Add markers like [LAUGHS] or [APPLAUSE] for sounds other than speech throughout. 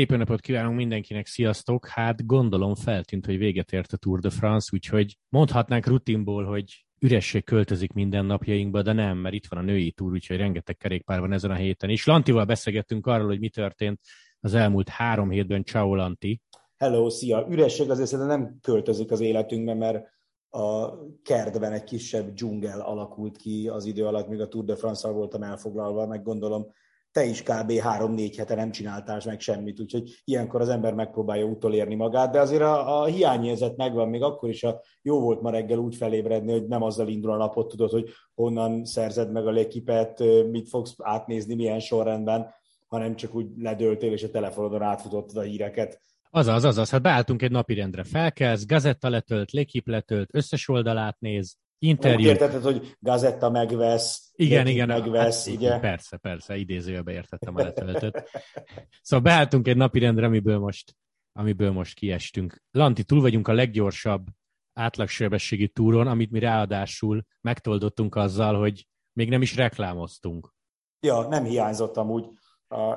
Szép napot kívánunk mindenkinek, sziasztok! Hát gondolom feltűnt, hogy véget ért a Tour de France, úgyhogy mondhatnánk rutinból, hogy üresség költözik minden napjainkba, de nem, mert itt van a női túr, úgyhogy rengeteg kerékpár van ezen a héten is. Lantival beszélgettünk arról, hogy mi történt az elmúlt három hétben. Ciao, Lanti! Hello, szia! Üresség azért szerintem nem költözik az életünkben, mert a kertben egy kisebb dzsungel alakult ki az idő alatt, míg a Tour de France-al voltam elfoglalva, meg gondolom te is kb. három-négy hete nem csináltál meg semmit, úgyhogy ilyenkor az ember megpróbálja utolérni magát, de azért a, a hiányérzet megvan, még akkor is a jó volt ma reggel úgy felébredni, hogy nem azzal indul a napot, tudod, hogy honnan szerzed meg a légkipet, mit fogsz átnézni, milyen sorrendben, hanem csak úgy ledöltél, és a telefonodon átfutottad a híreket. Azaz, azaz, hát beálltunk egy napirendre, felkelsz, gazetta letölt, légkip letölt, összes oldalát néz, interjú. Úgy értetted, hogy gazetta megvesz, igen, igen, megvesz, hát, ugye? Persze, persze, idézőjelbe értettem a letöltött. szóval beálltunk egy napirendre, amiből most, amiből most kiestünk. Lanti, túl vagyunk a leggyorsabb átlagsebességi túron, amit mi ráadásul megtoldottunk azzal, hogy még nem is reklámoztunk. Ja, nem hiányzott amúgy.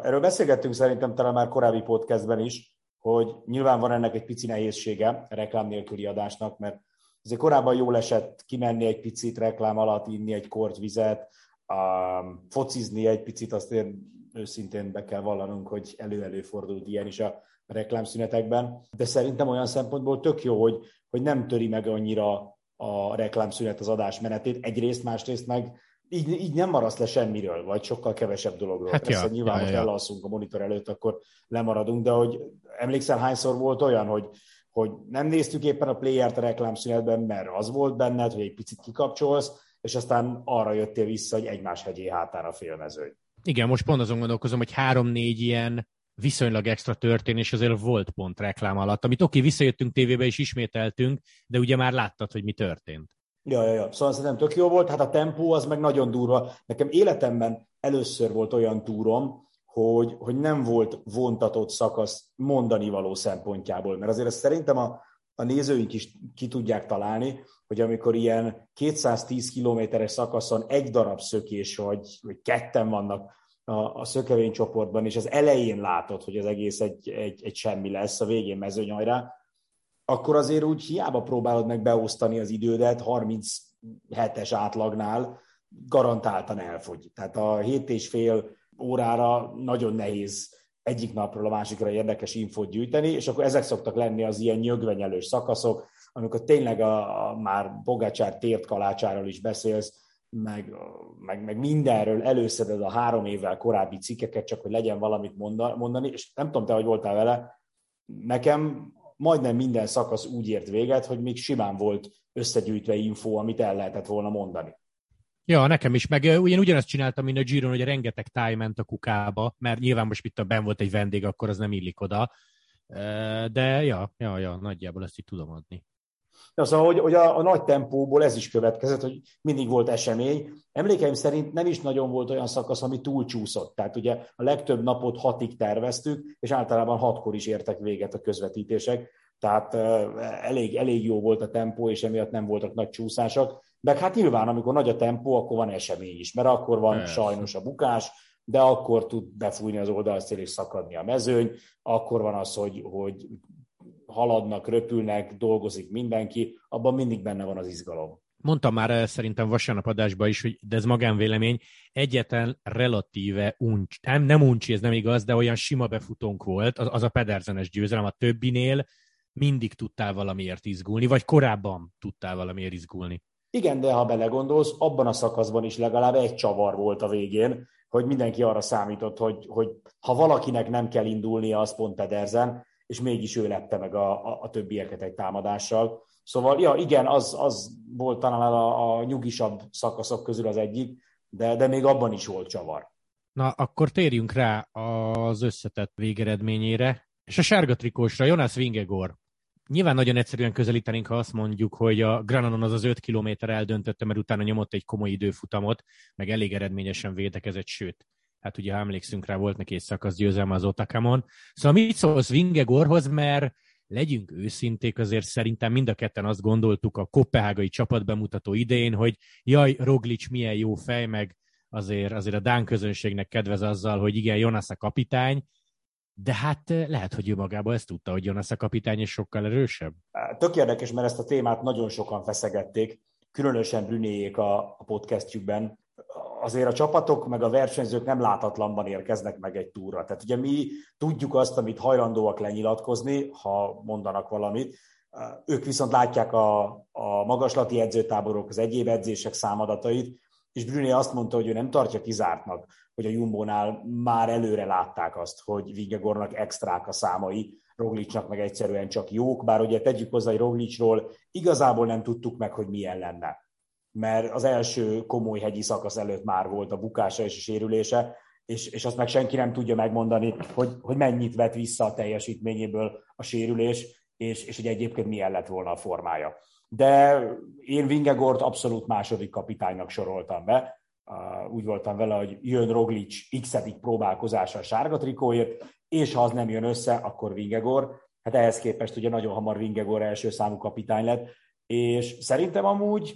Erről beszélgettünk szerintem talán már korábbi podcastben is, hogy nyilván van ennek egy pici nehézsége reklám nélküli adásnak, mert azért korábban jól esett kimenni egy picit reklám alatt, inni egy kort vizet, um, focizni egy picit, azt én őszintén be kell vallanunk, hogy elő-elő fordult ilyen is a reklámszünetekben. De szerintem olyan szempontból tök jó, hogy, hogy nem töri meg annyira a reklámszünet az adás menetét. Egyrészt, másrészt meg így, így nem maradsz le semmiről, vagy sokkal kevesebb dologról. Hát Persze, ja, nyilván, ja, ja. elalszunk a monitor előtt, akkor lemaradunk, de hogy emlékszel, hányszor volt olyan, hogy hogy nem néztük éppen a playert a reklámszünetben, mert az volt benned, hogy egy picit kikapcsolsz, és aztán arra jöttél vissza, hogy egymás hegyé hátára félmezőny. Igen, most pont azon gondolkozom, hogy három-négy ilyen viszonylag extra történés azért volt pont reklám alatt, amit oké, visszajöttünk tévébe és ismételtünk, de ugye már láttad, hogy mi történt. Ja, ja, ja. Szóval szerintem tök jó volt, hát a tempó az meg nagyon durva. Nekem életemben először volt olyan túrom, hogy, hogy nem volt vontatott szakasz mondani való szempontjából, mert azért ezt szerintem a, a nézőink is ki tudják találni, hogy amikor ilyen 210 kilométeres szakaszon egy darab szökés, vagy, vagy ketten vannak a, a szökevénycsoportban, és az elején látod, hogy az egész egy, egy, egy semmi lesz, a végén mezőnyajrá, akkor azért úgy hiába próbálod meg beosztani az idődet 37-es átlagnál, garantáltan elfogy. Tehát a 7 és fél órára nagyon nehéz egyik napról a másikra érdekes infót gyűjteni, és akkor ezek szoktak lenni az ilyen nyögvenyelős szakaszok, amikor tényleg a, a már Bogácsár tért kalácsáról is beszélsz, meg, meg, meg mindenről előszeded a három évvel korábbi cikkeket, csak hogy legyen valamit mondani, és nem tudom te, hogy voltál vele, nekem majdnem minden szakasz úgy ért véget, hogy még simán volt összegyűjtve info, amit el lehetett volna mondani. Ja, nekem is, meg ugyan ugyanazt csináltam, mint a Giron, hogy rengeteg táj ment a kukába, mert nyilván most itt a ben volt egy vendég, akkor az nem illik oda. De ja, ja, ja, nagyjából ezt így tudom adni. Ja, szóval, hogy, hogy a, a nagy tempóból ez is következett, hogy mindig volt esemény. Emlékeim szerint nem is nagyon volt olyan szakasz, ami túlcsúszott. Tehát ugye a legtöbb napot hatig terveztük, és általában hatkor is értek véget a közvetítések. Tehát elég, elég jó volt a tempó, és emiatt nem voltak nagy csúszások. Meg hát nyilván, amikor nagy a tempó, akkor van esemény is, mert akkor van Persze. sajnos a bukás, de akkor tud befújni az oldalszél és szakadni a mezőny, akkor van az, hogy, hogy haladnak, röpülnek, dolgozik mindenki, abban mindig benne van az izgalom. Mondtam már eh, szerintem vasárnap adásban is, hogy de ez magánvélemény, egyetlen relatíve uncs, nem, nem uncsi, ez nem igaz, de olyan sima befutónk volt, az, az a pederzenes győzelem, a többinél mindig tudtál valamiért izgulni, vagy korábban tudtál valamiért izgulni. Igen, de ha belegondolsz, abban a szakaszban is legalább egy csavar volt a végén, hogy mindenki arra számított, hogy, hogy ha valakinek nem kell indulnia, az pont Pedersen, és mégis ő lette meg a, a, a többieket egy támadással. Szóval, ja, igen, az, az volt talán a, a nyugisabb szakaszok közül az egyik, de, de még abban is volt csavar. Na, akkor térjünk rá az összetett végeredményére, és a sárga trikósra, Jonas Vingegor Nyilván nagyon egyszerűen közelítenénk, ha azt mondjuk, hogy a Grananon az az 5 kilométer eldöntötte, mert utána nyomott egy komoly időfutamot, meg elég eredményesen védekezett, sőt, hát ugye ha emlékszünk rá, volt neki egy szakasz győzelme az Otakamon. Szóval mit szólsz Vingegorhoz, mert legyünk őszinték, azért szerintem mind a ketten azt gondoltuk a kopehágai csapat bemutató idején, hogy jaj, Roglic milyen jó fej, meg azért, azért a Dán közönségnek kedvez azzal, hogy igen, Jonas a kapitány, de hát lehet, hogy ő magába ezt tudta, hogy Jonas a kapitány és sokkal erősebb. Tök érdekes, mert ezt a témát nagyon sokan feszegették, különösen Brünéjék a, a podcastjükben. Azért a csapatok meg a versenyzők nem látatlanban érkeznek meg egy túra. Tehát ugye mi tudjuk azt, amit hajlandóak lenyilatkozni, ha mondanak valamit, ők viszont látják a, a magaslati edzőtáborok, az egyéb edzések számadatait, és Brüné azt mondta, hogy ő nem tartja kizártnak, hogy a Jumbónál már előre látták azt, hogy Vigegornak extrák a számai, Roglicsnak meg egyszerűen csak jók, bár ugye tegyük hozzá, hogy Roglicsról igazából nem tudtuk meg, hogy milyen lenne. Mert az első komoly hegyi szakasz előtt már volt a bukása és a sérülése, és, és azt meg senki nem tudja megmondani, hogy, hogy mennyit vett vissza a teljesítményéből a sérülés, és, és hogy egyébként milyen lett volna a formája. De én Vingegort abszolút második kapitánynak soroltam be. Úgy voltam vele, hogy jön Roglic x próbálkozása a sárga trikóért, és ha az nem jön össze, akkor Vingegor. Hát ehhez képest ugye nagyon hamar Vingegor első számú kapitány lett, és szerintem amúgy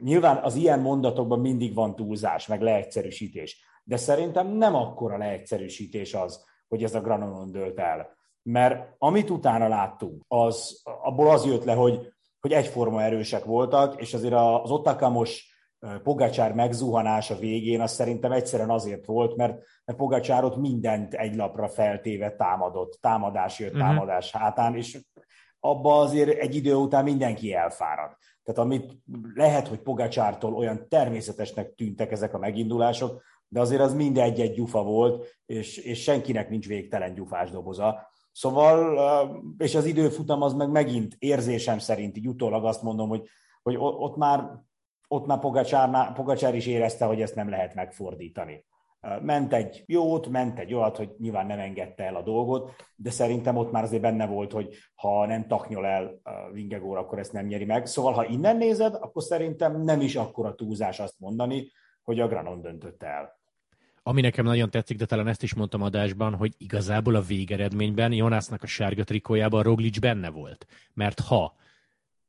nyilván az ilyen mondatokban mindig van túlzás, meg leegyszerűsítés, de szerintem nem akkora leegyszerűsítés az, hogy ez a Granonon dőlt el. Mert amit utána láttunk, az, abból az jött le, hogy, hogy egyforma erősek voltak, és azért az Otakamos Pogacsár megzuhanása végén az szerintem egyszerűen azért volt, mert, mert Pogacsárot mindent egy lapra feltéve támadott, támadás jött, uh-huh. támadás hátán, és abba azért egy idő után mindenki elfárad. Tehát amit lehet, hogy Pogacsártól olyan természetesnek tűntek ezek a megindulások, de azért az mind egy-egy gyufa volt, és, és senkinek nincs végtelen gyufás doboza. Szóval, és az időfutam az meg megint érzésem szerint, így utólag azt mondom, hogy, hogy ott már, ott már Pogacsár, Pogacsár is érezte, hogy ezt nem lehet megfordítani. Ment egy jót, ment egy olyat, hogy nyilván nem engedte el a dolgot, de szerintem ott már azért benne volt, hogy ha nem taknyol el Vingegóra, akkor ezt nem nyeri meg. Szóval, ha innen nézed, akkor szerintem nem is akkora túlzás azt mondani, hogy a Granon döntött el. Ami nekem nagyon tetszik, de talán ezt is mondtam adásban, hogy igazából a végeredményben Jonásznak a sárga trikójában Roglic benne volt. Mert ha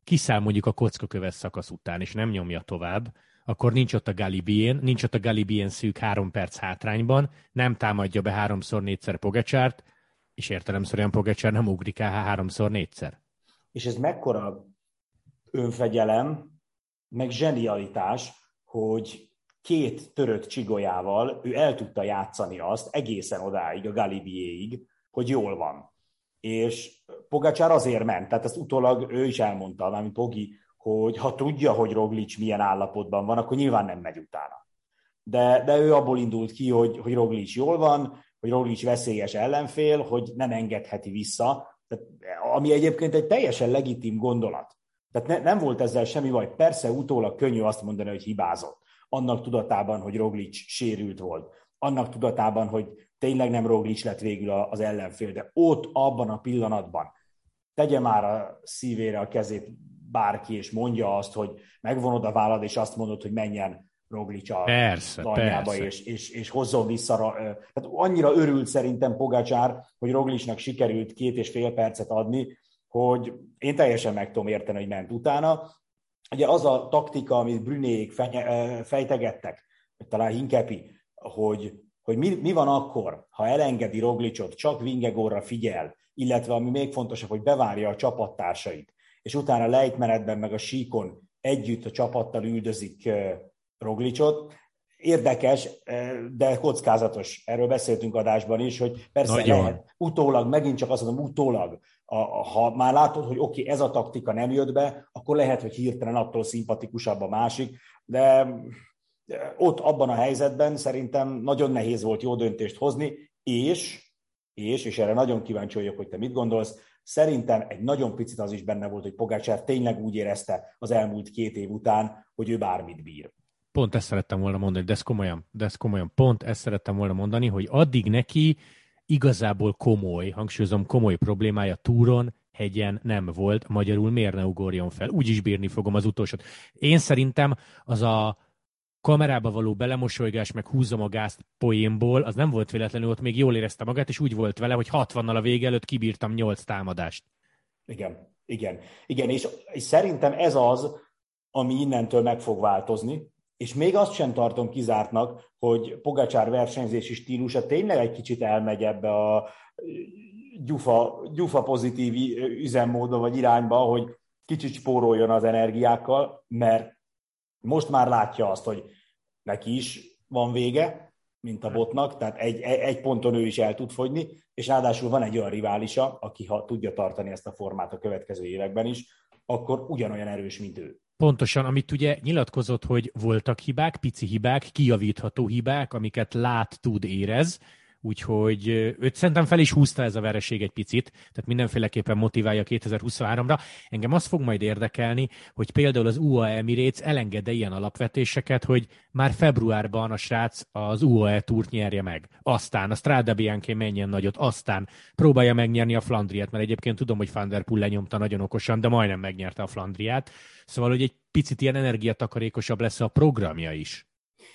kiszáll mondjuk a kockaköves szakasz után, és nem nyomja tovább, akkor nincs ott a Galibien, nincs ott a Galibien szűk három perc hátrányban, nem támadja be háromszor négyszer Pogacsárt, és értelemszerűen Pogacsár nem ugrik el háromszor négyszer. És ez mekkora önfegyelem, meg zsenialitás, hogy két törött csigolyával ő el tudta játszani azt egészen odáig, a Galibiéig, hogy jól van. És Pogacsár azért ment, tehát ezt utólag ő is elmondta, ami Pogi, hogy ha tudja, hogy Roglic milyen állapotban van, akkor nyilván nem megy utána. De, de ő abból indult ki, hogy, hogy Roglic jól van, hogy Roglic veszélyes ellenfél, hogy nem engedheti vissza, tehát, ami egyébként egy teljesen legitim gondolat. Tehát ne, nem volt ezzel semmi baj. Persze utólag könnyű azt mondani, hogy hibázott annak tudatában, hogy Roglic sérült volt, annak tudatában, hogy tényleg nem Roglic lett végül az ellenfél, de ott, abban a pillanatban tegye már a szívére a kezét bárki, és mondja azt, hogy megvonod a vállad, és azt mondod, hogy menjen Roglic a persze, persze. És, és, és hozzon vissza. Tehát annyira örült szerintem Pogácsár, hogy Roglicnak sikerült két és fél percet adni, hogy én teljesen meg tudom érteni, hogy ment utána, ugye az a taktika, amit Brünék fejtegettek, vagy talán Hinkepi, hogy, hogy mi, mi van akkor, ha elengedi Roglicot, csak Vingegorra figyel, illetve ami még fontosabb, hogy bevárja a csapattársait, és utána lejtmenetben meg a síkon együtt a csapattal üldözik Roglicot. Érdekes, de kockázatos. Erről beszéltünk adásban is, hogy persze Nagyon. lehet, utólag, megint csak azt mondom, utólag a, ha már látod, hogy oké, okay, ez a taktika nem jött be, akkor lehet, hogy hirtelen attól szimpatikusabb a másik, de ott abban a helyzetben szerintem nagyon nehéz volt jó döntést hozni, és, és, és erre nagyon kíváncsi vagyok, hogy te mit gondolsz, szerintem egy nagyon picit az is benne volt, hogy Pogácsár tényleg úgy érezte az elmúlt két év után, hogy ő bármit bír. Pont ezt szerettem volna mondani, de ez komolyan, de ez komolyan, pont ezt szerettem volna mondani, hogy addig neki igazából komoly, hangsúlyozom, komoly problémája túron, hegyen nem volt, magyarul miért ne ugorjon fel? Úgy is bírni fogom az utolsót. Én szerintem az a kamerába való belemosolygás, meg húzom a gázt poénból, az nem volt véletlenül, ott még jól érezte magát, és úgy volt vele, hogy 60-nal a vége előtt kibírtam 8 támadást. Igen, igen, igen, és, és szerintem ez az, ami innentől meg fog változni, és még azt sem tartom kizártnak, hogy Pogacsár versenyzési stílusa tényleg egy kicsit elmegy ebbe a gyufa, gyufa pozitív üzemmódba vagy irányba, hogy kicsit spóroljon az energiákkal, mert most már látja azt, hogy neki is van vége, mint a botnak, tehát egy, egy ponton ő is el tud fogyni, és ráadásul van egy olyan riválisa, aki ha tudja tartani ezt a formát a következő években is, akkor ugyanolyan erős, mint ő. Pontosan, amit ugye nyilatkozott, hogy voltak hibák, pici hibák, kijavítható hibák, amiket lát, tud, érez, úgyhogy őt szerintem fel is húzta ez a vereség egy picit, tehát mindenféleképpen motiválja 2023-ra. Engem azt fog majd érdekelni, hogy például az UAE Emirates elengedde ilyen alapvetéseket, hogy már februárban a srác az UAE túrt nyerje meg. Aztán a Strada Bianchi menjen nagyot, aztán próbálja megnyerni a Flandriát, mert egyébként tudom, hogy Van der Poel lenyomta nagyon okosan, de majdnem megnyerte a Flandriát. Szóval, hogy egy picit ilyen energiatakarékosabb lesz a programja is.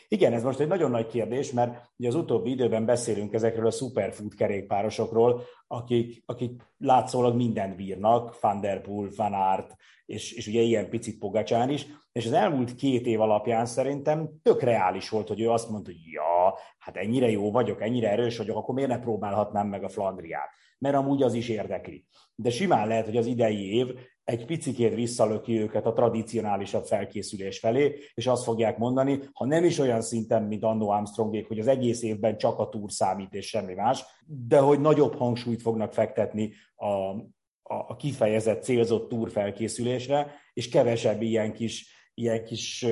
Igen, ez most egy nagyon nagy kérdés, mert ugye az utóbbi időben beszélünk ezekről a superfood kerékpárosokról, akik, akik látszólag mindent bírnak, Van der Poel, Van Aert, és, és ugye ilyen picit Pogacsán is, és az elmúlt két év alapján szerintem tök reális volt, hogy ő azt mondta, hogy ja, hát ennyire jó vagyok, ennyire erős vagyok, akkor miért ne próbálhatnám meg a Flandriát? Mert amúgy az is érdekli. De simán lehet, hogy az idei év egy picikét visszalöki őket a tradicionálisabb felkészülés felé, és azt fogják mondani, ha nem is olyan szinten, mint Anno Armstrongék, hogy az egész évben csak a túr számít és semmi más, de hogy nagyobb hangsúlyt fognak fektetni a, a, a kifejezett célzott túr felkészülésre, és kevesebb ilyen kis ilyen kis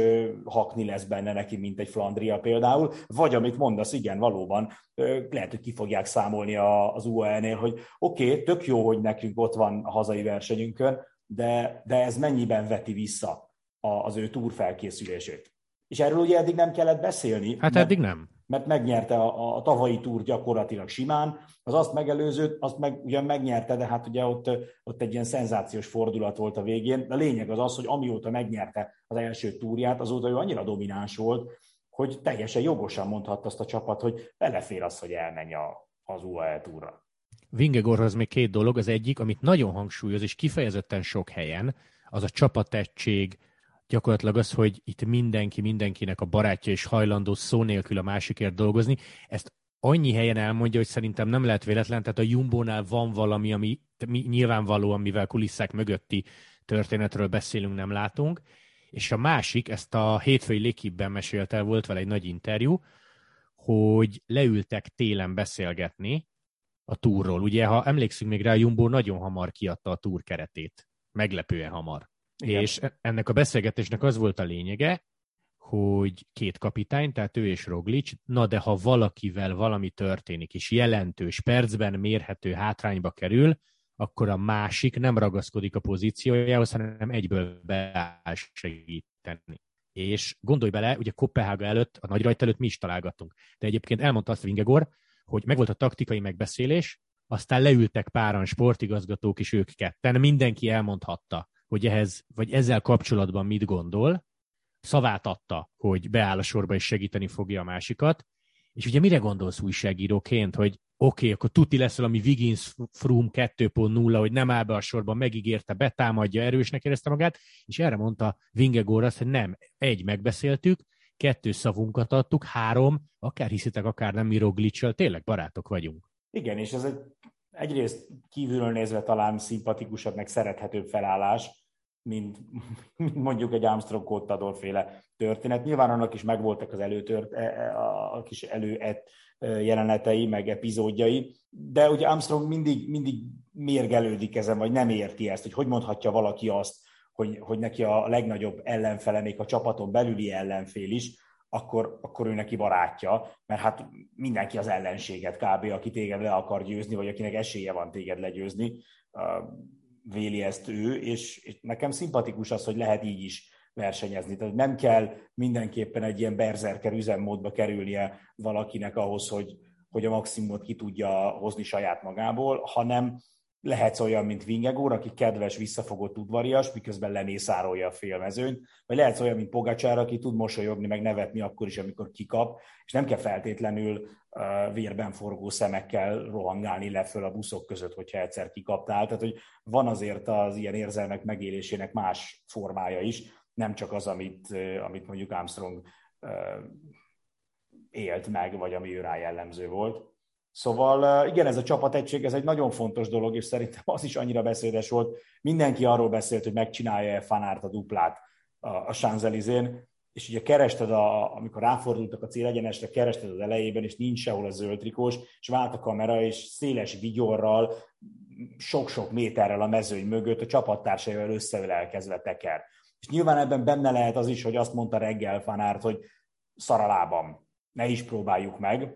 hakni lesz benne neki, mint egy Flandria például, vagy amit mondasz, igen, valóban lehet, hogy ki fogják számolni az UAE-nél, hogy oké, okay, tök jó, hogy nekünk ott van a hazai versenyünkön, de, de ez mennyiben veti vissza az ő túr felkészülését. És erről ugye eddig nem kellett beszélni. Hát mert, eddig nem. Mert megnyerte a, a tavalyi túr gyakorlatilag simán, az azt megelőzőt, azt meg ugyan megnyerte, de hát ugye ott, ott egy ilyen szenzációs fordulat volt a végén. A lényeg az az, hogy amióta megnyerte az első túrját, azóta ő annyira domináns volt, hogy teljesen jogosan mondhatta azt a csapat, hogy belefér az, hogy elmenj a, az UAE túra. Vingegorhoz még két dolog. Az egyik, amit nagyon hangsúlyoz, és kifejezetten sok helyen, az a csapatettség, gyakorlatilag az, hogy itt mindenki mindenkinek a barátja és hajlandó szó nélkül a másikért dolgozni. Ezt annyi helyen elmondja, hogy szerintem nem lehet véletlen, tehát a Jumbónál van valami, ami nyilvánvaló, amivel kulisszák mögötti történetről beszélünk, nem látunk. És a másik, ezt a hétfői Lékibben mesélt el, volt vele egy nagy interjú, hogy leültek télen beszélgetni, a túrról. Ugye, ha emlékszünk még rá, Jumbo nagyon hamar kiadta a túr keretét. Meglepően hamar. Igen. És ennek a beszélgetésnek az volt a lényege, hogy két kapitány, tehát ő és Roglic, na de ha valakivel valami történik, és jelentős percben mérhető hátrányba kerül, akkor a másik nem ragaszkodik a pozíciójához, hanem egyből beáll segíteni. És gondolj bele, ugye Kopenhága előtt, a nagy rajt előtt mi is találgattunk. De egyébként elmondta azt Vingegor, hogy megvolt a taktikai megbeszélés, aztán leültek páran sportigazgatók is ők ketten, mindenki elmondhatta, hogy ehhez, vagy ezzel kapcsolatban mit gondol, szavát adta, hogy beáll a sorba és segíteni fogja a másikat, és ugye mire gondolsz újságíróként, hogy oké, okay, akkor tuti lesz valami Wiggins Froome 2.0, hogy nem áll be a sorba, megígérte, betámadja, erősnek érezte magát, és erre mondta Vingegor azt, hogy nem, egy, megbeszéltük, kettő szavunkat adtuk, három, akár hiszitek, akár nem író glitch tényleg barátok vagyunk. Igen, és ez egy, egyrészt kívülről nézve talán szimpatikusabb, meg szerethetőbb felállás, mint, [LAUGHS] mondjuk egy Armstrong Cottador féle történet. Nyilván annak is megvoltak az előtört, e, e, a kis előet jelenetei, meg epizódjai, de ugye Armstrong mindig, mindig mérgelődik ezen, vagy nem érti ezt, hogy hogy mondhatja valaki azt, hogy, hogy neki a legnagyobb ellenfele, még a csapaton belüli ellenfél is, akkor, akkor ő neki barátja, mert hát mindenki az ellenséget kb., aki téged le akar győzni, vagy akinek esélye van téged legyőzni, véli ezt ő, és, és nekem szimpatikus az, hogy lehet így is versenyezni. Tehát nem kell mindenképpen egy ilyen berzerker üzemmódba kerülnie valakinek ahhoz, hogy, hogy a maximumot ki tudja hozni saját magából, hanem lehetsz olyan, mint Vingegór, aki kedves, visszafogott udvarias, miközben lemészárolja a félmezőnyt, vagy lehetsz olyan, mint Pogacsár, aki tud mosolyogni, meg nevetni akkor is, amikor kikap, és nem kell feltétlenül uh, vérben forgó szemekkel rohangálni le föl a buszok között, hogyha egyszer kikaptál. Tehát, hogy van azért az ilyen érzelmek megélésének más formája is, nem csak az, amit, amit mondjuk Armstrong élt meg, vagy ami ő rá jellemző volt. Szóval igen, ez a csapategység, ez egy nagyon fontos dolog, és szerintem az is annyira beszédes volt. Mindenki arról beszélt, hogy megcsinálja-e Fanárt a duplát a, a Sanzelizén, és ugye kerested, a, amikor ráfordultak a célegyenesre, kerested az elejében, és nincs sehol a zöld trikós, és vált a kamera, és széles vigyorral, sok-sok méterrel a mezőny mögött a csapattársaival összeölelkezve teker. És nyilván ebben benne lehet az is, hogy azt mondta reggel Fanárt, hogy szaralában, ne is próbáljuk meg.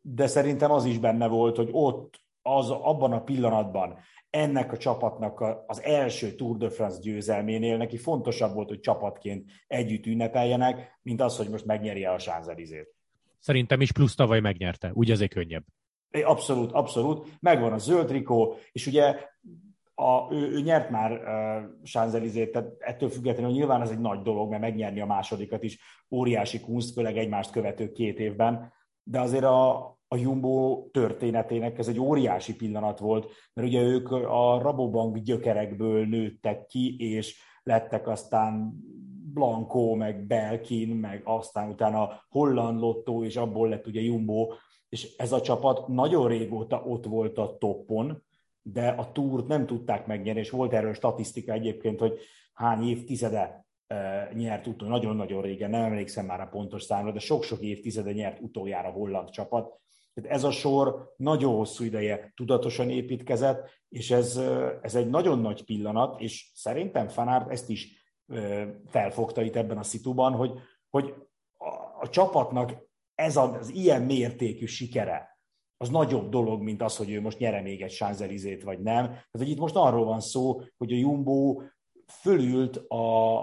De szerintem az is benne volt, hogy ott, az, abban a pillanatban ennek a csapatnak az első Tour de France győzelménél neki fontosabb volt, hogy csapatként együtt ünnepeljenek, mint az, hogy most megnyerje a Sánzelizét. Szerintem is plusz tavaly megnyerte, úgy azért könnyebb. Abszolút, abszolút. Megvan a zöld trikó, és ugye a, ő, ő nyert már uh, Sánzelizét, tehát ettől függetlenül nyilván ez egy nagy dolog, mert megnyerni a másodikat is óriási kunst, főleg egymást követő két évben, de azért a, a Jumbo történetének ez egy óriási pillanat volt, mert ugye ők a Rabobank gyökerekből nőttek ki, és lettek aztán Blanco, meg Belkin, meg aztán utána Holland Lotto, és abból lett ugye Jumbo, és ez a csapat nagyon régóta ott volt a toppon, de a túrt nem tudták megnyerni, és volt erről statisztika egyébként, hogy hány évtizede nyert utol, nagyon-nagyon régen, nem emlékszem már a pontos számra, de sok-sok évtizede nyert utoljára holland csapat. Tehát ez a sor nagyon hosszú ideje tudatosan építkezett, és ez, ez egy nagyon nagy pillanat, és szerintem Fanár ezt is felfogta itt ebben a szituban, hogy, hogy a, a csapatnak ez az, az ilyen mértékű sikere, az nagyobb dolog, mint az, hogy ő most nyere még egy sánzelizét, vagy nem. Tehát, hogy itt most arról van szó, hogy a Jumbo fölült a,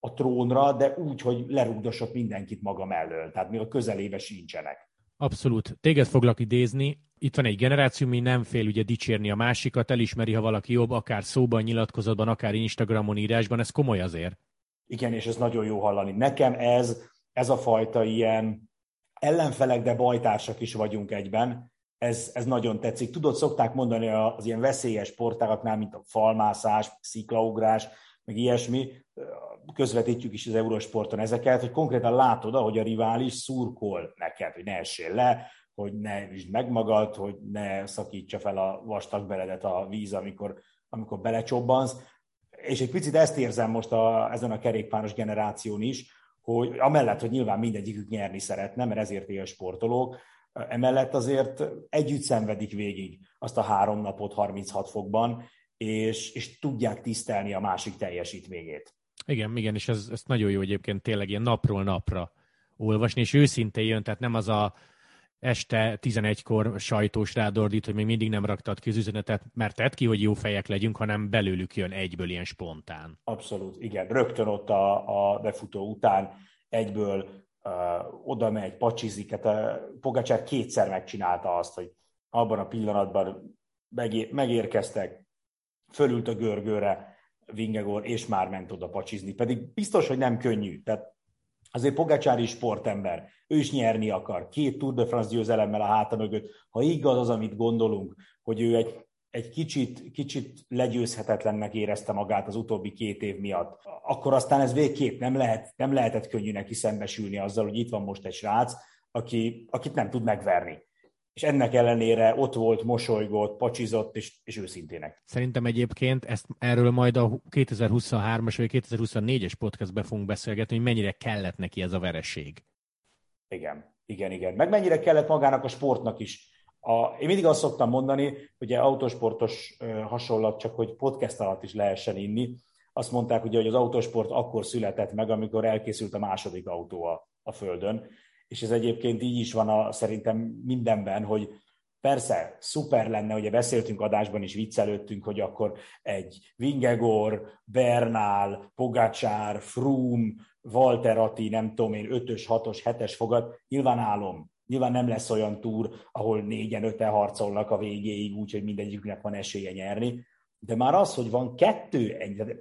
a trónra, de úgy, hogy lerugdosott mindenkit maga mellől, tehát még a közelébe sincsenek. Abszolút. Téged foglak idézni. Itt van egy generáció, mi nem fél ugye dicsérni a másikat, elismeri, ha valaki jobb, akár szóban, nyilatkozatban, akár Instagramon, írásban, ez komoly azért. Igen, és ez nagyon jó hallani. Nekem ez, ez a fajta ilyen ellenfelek, de bajtársak is vagyunk egyben, ez, ez nagyon tetszik. Tudod, szokták mondani az ilyen veszélyes sportágaknál, mint a falmászás, sziklaugrás, meg ilyesmi, közvetítjük is az Eurosporton ezeket, hogy konkrétan látod, ahogy a rivális szurkol neked, hogy ne essél le, hogy ne üsd meg magad, hogy ne szakítsa fel a vastag beledet a víz, amikor, amikor belecsobbansz. És egy picit ezt érzem most a, ezen a kerékpáros generáción is, hogy amellett, hogy nyilván mindegyikük nyerni szeretne, mert ezért él sportolók, emellett azért együtt szenvedik végig azt a három napot 36 fokban, és, és tudják tisztelni a másik teljesítményét. Igen, igen, és ez, ez nagyon jó egyébként tényleg ilyen napról napra olvasni, és őszintén jön, tehát nem az a este 11-kor sajtós rádordít, hogy még mindig nem raktad ki az üzenetet, mert tett ki, hogy jó fejek legyünk, hanem belőlük jön egyből ilyen spontán. Abszolút, igen. Rögtön ott a, a befutó után egyből uh, oda megy, pacsizik. Hát a Pogacsár kétszer megcsinálta azt, hogy abban a pillanatban megé- megérkeztek, fölült a görgőre Vingegor, és már ment oda pacsizni. Pedig biztos, hogy nem könnyű. Tehát azért Pogacsár is sportember, ő is nyerni akar. Két Tour de France győzelemmel a háta mögött. Ha igaz az, amit gondolunk, hogy ő egy, egy kicsit, kicsit legyőzhetetlennek érezte magát az utóbbi két év miatt, akkor aztán ez végképp nem, lehet, nem lehetett könnyű neki szembesülni azzal, hogy itt van most egy srác, aki, akit nem tud megverni és ennek ellenére ott volt, mosolygott, pacsizott, és, és őszintének. Szerintem egyébként ezt erről majd a 2023-as vagy 2024-es podcastbe fogunk beszélgetni, hogy mennyire kellett neki ez a vereség. Igen, igen, igen. Meg mennyire kellett magának a sportnak is. A, én mindig azt szoktam mondani, hogy autosportos hasonlat, csak hogy podcast alatt is lehessen inni. Azt mondták, ugye, hogy az autosport akkor született meg, amikor elkészült a második autó a, a Földön és ez egyébként így is van a, szerintem mindenben, hogy persze szuper lenne, ugye beszéltünk adásban is, viccelődtünk, hogy akkor egy Vingegor, Bernál, Pogacsár, Froome, Walter Atti, nem tudom én, 5-ös, 6-os, 7-es fogad, nyilván álom. Nyilván nem lesz olyan túr, ahol négyen, öten harcolnak a végéig, úgyhogy mindegyiknek van esélye nyerni. De már az, hogy van kettő,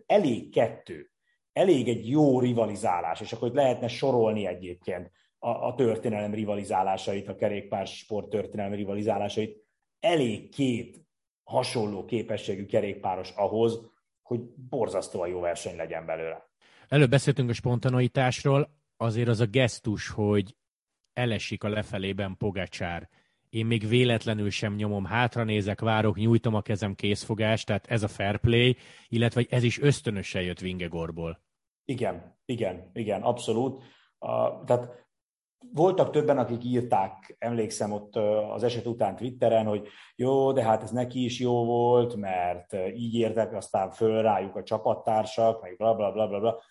elég kettő, elég egy jó rivalizálás, és akkor lehetne sorolni egyébként a, a történelem rivalizálásait, a kerékpár sport történelem rivalizálásait. Elég két hasonló képességű kerékpáros ahhoz, hogy borzasztóan jó verseny legyen belőle. Előbb beszéltünk a spontanoitásról, azért az a gesztus, hogy elesik a lefelében Pogacsár. Én még véletlenül sem nyomom, hátra nézek, várok, nyújtom a kezem készfogást, tehát ez a fair play, illetve ez is ösztönösen jött Vingegorból. Igen, igen, igen, abszolút. Uh, tehát voltak többen, akik írták, emlékszem ott az eset után Twitteren, hogy jó, de hát ez neki is jó volt, mert így értek aztán föl rájuk a csapattársak, meg bla bla bla bla bla.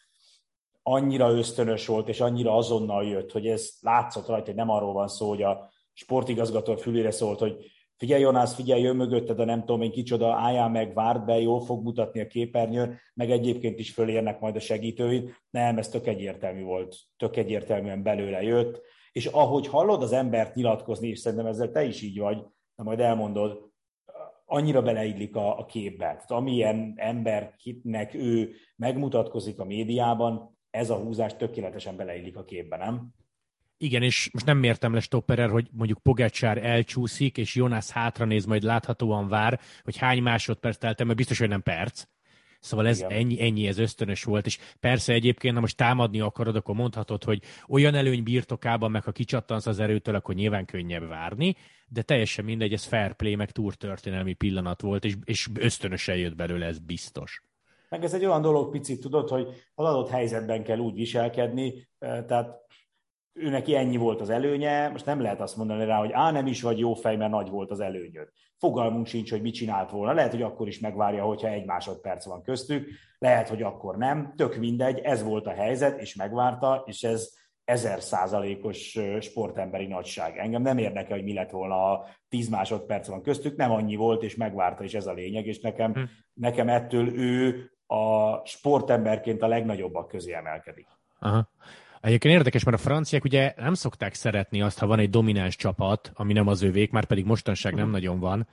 Annyira ösztönös volt, és annyira azonnal jött, hogy ez látszott rajta, hogy nem arról van szó, hogy a sportigazgató fülére szólt, hogy figyelj Jonász, figyelj, jön mögötted, de nem tudom én kicsoda, álljál meg, várd be, jól fog mutatni a képernyőn, meg egyébként is fölérnek majd a segítőid. Nem, ez tök egyértelmű volt, tök egyértelműen belőle jött, és ahogy hallod az embert nyilatkozni, és szerintem ezzel te is így vagy, de majd elmondod, annyira beleillik a, a képbe. Tehát amilyen embernek ő megmutatkozik a médiában, ez a húzás tökéletesen beleillik a képbe, nem? Igen, és most nem mértem le Stopperer, hogy mondjuk Pogacsár elcsúszik, és Jonas hátra néz, majd láthatóan vár, hogy hány másodperc telt mert biztos, hogy nem perc. Szóval ez ennyi, ennyi, ez ösztönös volt, és persze egyébként, ha most támadni akarod, akkor mondhatod, hogy olyan előny birtokában, meg ha kicsattansz az erőtől, akkor nyilván könnyebb várni, de teljesen mindegy, ez fair play, meg történelmi pillanat volt, és, és ösztönösen jött belőle, ez biztos. Meg ez egy olyan dolog, picit tudod, hogy az adott helyzetben kell úgy viselkedni, tehát ő neki ennyi volt az előnye, most nem lehet azt mondani rá, hogy á, nem is vagy jó fej, mert nagy volt az előnyöd. Fogalmunk sincs, hogy mit csinált volna. Lehet, hogy akkor is megvárja, hogyha egy másodperc van köztük, lehet, hogy akkor nem, tök mindegy, ez volt a helyzet, és megvárta, és ez ezer százalékos sportemberi nagyság. Engem nem érdekel, hogy mi lett volna, ha tíz másodperc van köztük, nem annyi volt, és megvárta, és ez a lényeg, és nekem, hm. nekem ettől ő a sportemberként a legnagyobbak közé emelkedik. Aha. Egyébként érdekes, mert a franciák ugye nem szokták szeretni azt, ha van egy domináns csapat, ami nem az övék, már pedig mostanság nem nagyon van,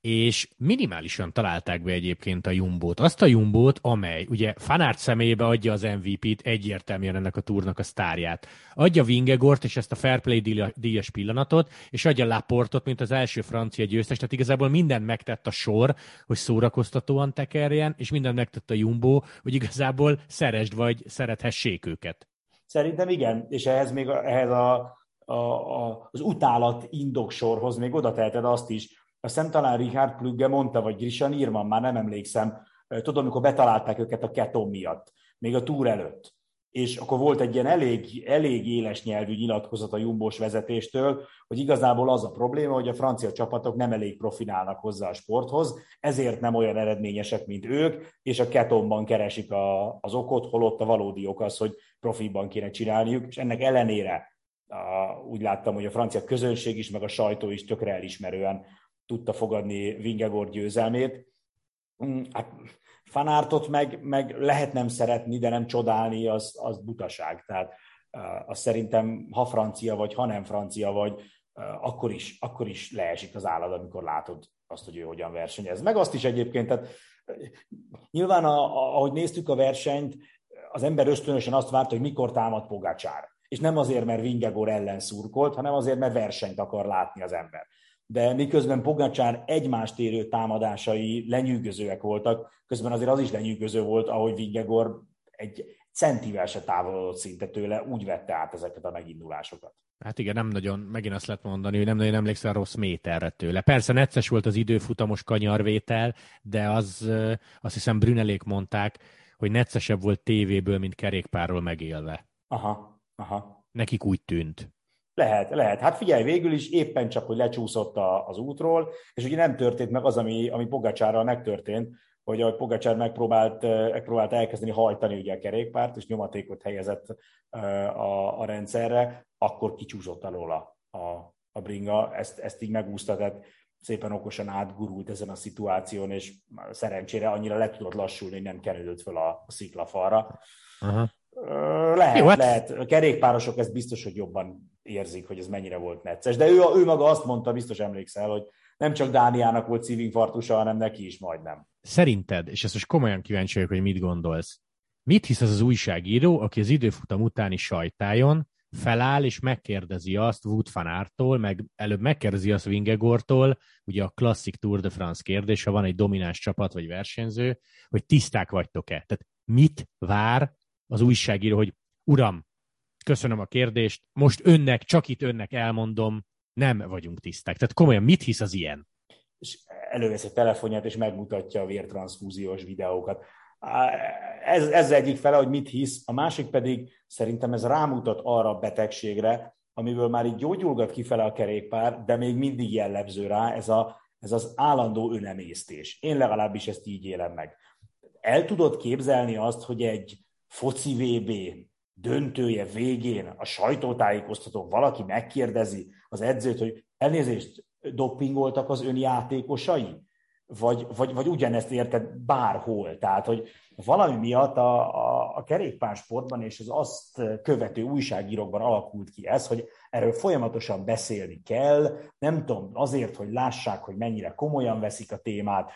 és minimálisan találták be egyébként a Jumbót. Azt a Jumbót, amely ugye Fanárt személyébe adja az MVP-t, egyértelműen ennek a túrnak a sztárját. Adja Vingegort és ezt a Fair Play díjas pillanatot, és adja Laportot, mint az első francia győztes. Tehát igazából mindent megtett a sor, hogy szórakoztatóan tekerjen, és mindent megtett a Jumbo, hogy igazából szeresd vagy szerethessék őket. Szerintem igen, és ehhez még ehhez a, a, a, az utálat indoksorhoz még oda teheted azt is. Azt talán Richard Plügge mondta, vagy Grisha Nirman, már nem emlékszem, tudom, amikor betalálták őket a ketom miatt, még a túr előtt. És akkor volt egy ilyen elég, elég éles nyelvű nyilatkozat a Jumbos vezetéstől, hogy igazából az a probléma, hogy a francia csapatok nem elég profinálnak hozzá a sporthoz, ezért nem olyan eredményesek, mint ők, és a ketomban keresik a, az okot, holott a valódi ok az, hogy profiban kéne csinálniuk, és ennek ellenére úgy láttam, hogy a francia közönség is, meg a sajtó is tökre elismerően tudta fogadni Vingegor győzelmét. Mm, hát fanártot meg, meg lehet nem szeretni, de nem csodálni, az, az butaság. Tehát az szerintem, ha francia vagy, ha nem francia vagy, akkor is, akkor is leesik az állad, amikor látod azt, hogy ő hogyan versenyez. Meg azt is egyébként, tehát nyilván, a, ahogy néztük a versenyt, az ember ösztönösen azt várta, hogy mikor támad Pogácsár. És nem azért, mert Vingegor ellen szurkolt, hanem azért, mert versenyt akar látni az ember. De miközben Pogacsár egymást érő támadásai lenyűgözőek voltak, közben azért az is lenyűgöző volt, ahogy Vingegor egy centivel se távolodott szinte tőle, úgy vette át ezeket a megindulásokat. Hát igen, nem nagyon, megint azt lehet mondani, hogy nem nagyon emlékszel rossz méterre tőle. Persze necces volt az időfutamos kanyarvétel, de az, azt hiszem Brünelék mondták, hogy neccesebb volt tévéből, mint kerékpárról megélve. Aha, aha. Nekik úgy tűnt. Lehet, lehet. Hát figyelj, végül is éppen csak, hogy lecsúszott a, az útról, és ugye nem történt meg az, ami, ami Pogacsárral megtörtént, hogy a Pogacsár megpróbált, megpróbált elkezdeni hajtani ugye a kerékpárt, és nyomatékot helyezett a, a rendszerre, akkor kicsúszott alól a, a, bringa, ezt, ezt így megúszta, tehát szépen okosan átgurult ezen a szituáción, és szerencsére annyira le tudott lassulni, hogy nem került fel a, a sziklafalra. Aha. Lehet, Jó, hát... lehet. A kerékpárosok ezt biztos, hogy jobban érzik, hogy ez mennyire volt necces. De ő, ő maga azt mondta, biztos emlékszel, hogy nem csak Dániának volt szívinfarktusa, hanem neki is majdnem. Szerinted, és ezt most komolyan kíváncsi vagyok, hogy mit gondolsz, mit hisz az az újságíró, aki az időfutam utáni sajtájon feláll és megkérdezi azt Wood Fanártól, meg előbb megkérdezi azt Vingegortól, ugye a klasszik Tour de France kérdés, ha van egy domináns csapat vagy versenyző, hogy tiszták vagytok-e. Tehát mit vár az újságíró, hogy uram, köszönöm a kérdést, most önnek, csak itt önnek elmondom, nem vagyunk tiszták. Tehát komolyan, mit hisz az ilyen? És elővesz egy telefonját, és megmutatja a vértranszfúziós videókat. Ez, ez egyik fele, hogy mit hisz, a másik pedig szerintem ez rámutat arra a betegségre, amiből már így gyógyulgat kifele a kerékpár, de még mindig jellemző rá, ez, a, ez az állandó önemésztés. Én legalábbis ezt így élem meg. El tudod képzelni azt, hogy egy foci VB döntője végén a sajtótájékoztató valaki megkérdezi az edzőt, hogy elnézést, doppingoltak az ön játékosai? Vagy, vagy, vagy ugyanezt érted bárhol. Tehát, hogy valami miatt a, a, a kerékpársportban és az azt követő újságírókban alakult ki ez, hogy erről folyamatosan beszélni kell, nem tudom, azért, hogy lássák, hogy mennyire komolyan veszik a témát.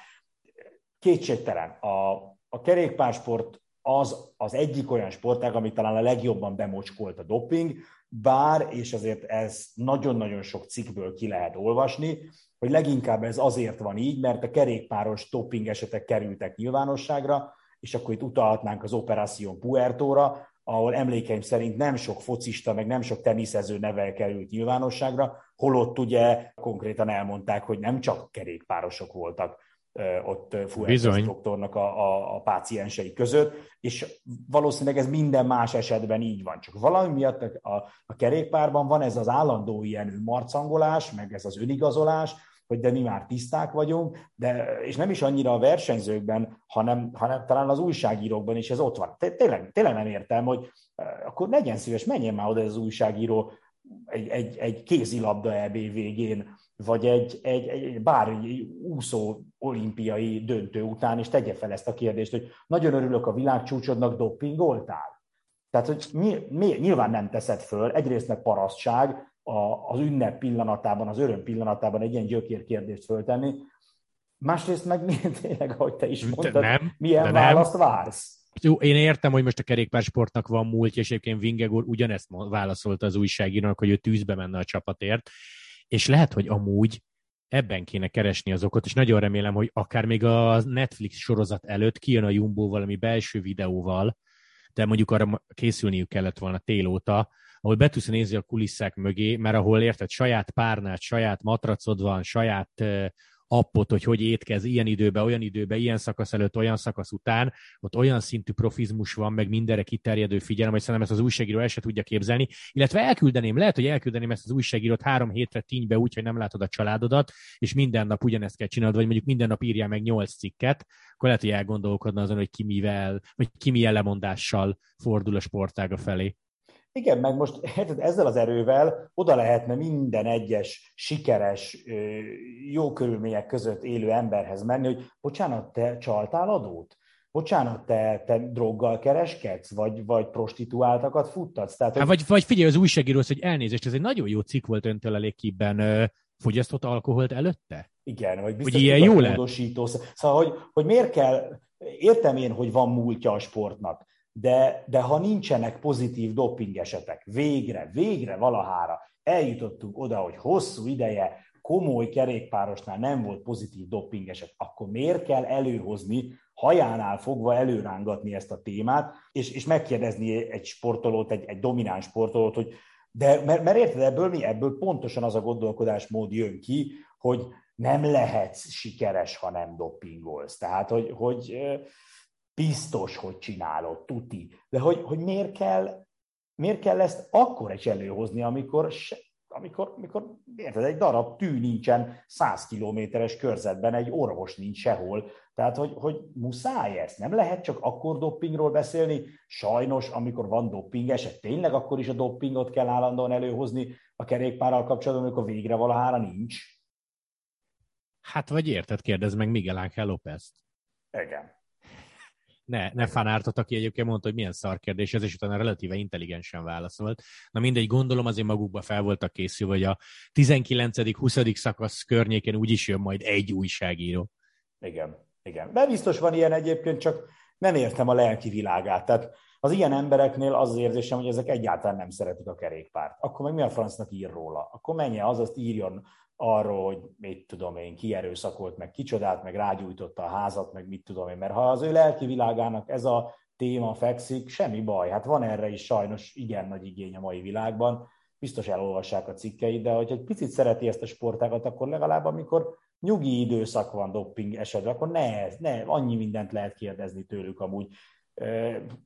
Kétségtelen, a, a kerékpársport az az egyik olyan sportág, ami talán a legjobban bemocskolt a doping, bár, és azért ez nagyon-nagyon sok cikkből ki lehet olvasni, hogy leginkább ez azért van így, mert a kerékpáros doping esetek kerültek nyilvánosságra, és akkor itt utalhatnánk az Operation Puertóra, ahol emlékeim szerint nem sok focista, meg nem sok teniszező neve került nyilvánosságra, holott ugye konkrétan elmondták, hogy nem csak kerékpárosok voltak ott Fuentes doktornak a, a, a páciensei között, és valószínűleg ez minden más esetben így van. Csak valami miatt a, a kerékpárban van ez az állandó ilyen marcangolás, meg ez az önigazolás, hogy de mi már tiszták vagyunk, de, és nem is annyira a versenyzőkben, hanem, hanem talán az újságírókban is ez ott van. Tényleg, tényleg nem értem, hogy akkor legyen szíves, menjen már oda az újságíró egy, egy, egy kézilabda EB végén, vagy egy, egy, egy bár egy úszó olimpiai döntő után, és tegye fel ezt a kérdést, hogy nagyon örülök a világcsúcsodnak, doppingoltál? Tehát, hogy nyilván nem teszed föl, egyrészt meg parasztság a, az ünnep pillanatában, az öröm pillanatában egy ilyen gyökér kérdést föltenni, másrészt meg [LAUGHS] tényleg, ahogy te is mondtad, nem, milyen választ nem. vársz? Jó, én értem, hogy most a kerékpársportnak van múlt, és egyébként Vingegor ugyanezt válaszolta az újságírónak, hogy ő tűzbe menne a csapatért, és lehet, hogy amúgy ebben kéne keresni az okot, és nagyon remélem, hogy akár még a Netflix sorozat előtt kijön a Jumbo valami belső videóval, de mondjuk arra készülniük kellett volna tél óta, ahol be tudsz nézni a kulisszák mögé, mert ahol érted, saját párnát, saját matracod van, saját appot, hogy hogy étkez ilyen időben, olyan időben, ilyen szakasz előtt, olyan szakasz után, ott olyan szintű profizmus van, meg mindenre kiterjedő figyelem, hogy szerintem ezt az újságíró el se tudja képzelni, illetve elküldeném, lehet, hogy elküldeném ezt az újságírót három hétre tínybe úgy, hogy nem látod a családodat, és minden nap ugyanezt kell csinálod, vagy mondjuk minden nap írjál meg nyolc cikket, akkor lehet, hogy elgondolkodna azon, hogy ki mivel, vagy ki milyen lemondással fordul a sportága felé. Igen, meg most ezzel az erővel oda lehetne minden egyes sikeres, jó körülmények között élő emberhez menni, hogy bocsánat, te csaltál adót? Bocsánat, te, te droggal kereskedsz, vagy, vagy prostituáltakat futtatsz? Tehát, hogy... Há, vagy, vagy figyelj az újságíróhoz, hogy elnézést, ez egy nagyon jó cikk volt öntől elég fogyasztott alkoholt előtte? Igen, vagy biztos hogy ilyen jó módosító. Szóval, hogy, hogy miért kell, értem én, hogy van múltja a sportnak, de, de ha nincsenek pozitív doping esetek, végre, végre valahára eljutottunk oda, hogy hosszú ideje komoly kerékpárosnál nem volt pozitív doping eset, akkor miért kell előhozni, hajánál fogva előrángatni ezt a témát, és, és megkérdezni egy sportolót, egy, egy domináns sportolót, hogy de mert, mert érted, ebből mi? Ebből pontosan az a gondolkodásmód jön ki, hogy nem lehetsz sikeres, ha nem dopingolsz. Tehát, hogy, hogy biztos, hogy csinálod, tuti. De hogy, hogy miért, kell, miért kell ezt akkor is előhozni, amikor, amikor, amikor érted, egy darab tű nincsen 100 kilométeres körzetben, egy orvos nincs sehol. Tehát, hogy, hogy muszáj ezt? Nem lehet csak akkor doppingról beszélni? Sajnos, amikor van dopping eset, tényleg akkor is a doppingot kell állandóan előhozni a kerékpárral kapcsolatban, amikor végre valahára nincs? Hát vagy érted, kérdez meg Miguel Ángel López-t. Igen ne, ne fanártot, aki egyébként mondta, hogy milyen szar kérdés ez, és utána relatíve intelligensen válaszolt. Na mindegy, gondolom azért magukba fel voltak készülve, hogy a 19.-20. szakasz környékén úgyis jön majd egy újságíró. Igen, igen. De biztos van ilyen egyébként, csak nem értem a lelki világát. Tehát az ilyen embereknél az az érzésem, hogy ezek egyáltalán nem szeretik a kerékpárt. Akkor meg mi a francnak ír róla? Akkor menjen az, azt írjon arról, hogy mit tudom én, ki erőszakolt, meg kicsodát, meg rágyújtotta a házat, meg mit tudom én. Mert ha az ő lelki világának ez a téma fekszik, semmi baj. Hát van erre is sajnos igen nagy igény a mai világban. Biztos elolvassák a cikkeit, de hogy egy picit szereti ezt a sportágat, akkor legalább amikor nyugi időszak van dopping esetben, akkor ne, ne, annyi mindent lehet kérdezni tőlük amúgy.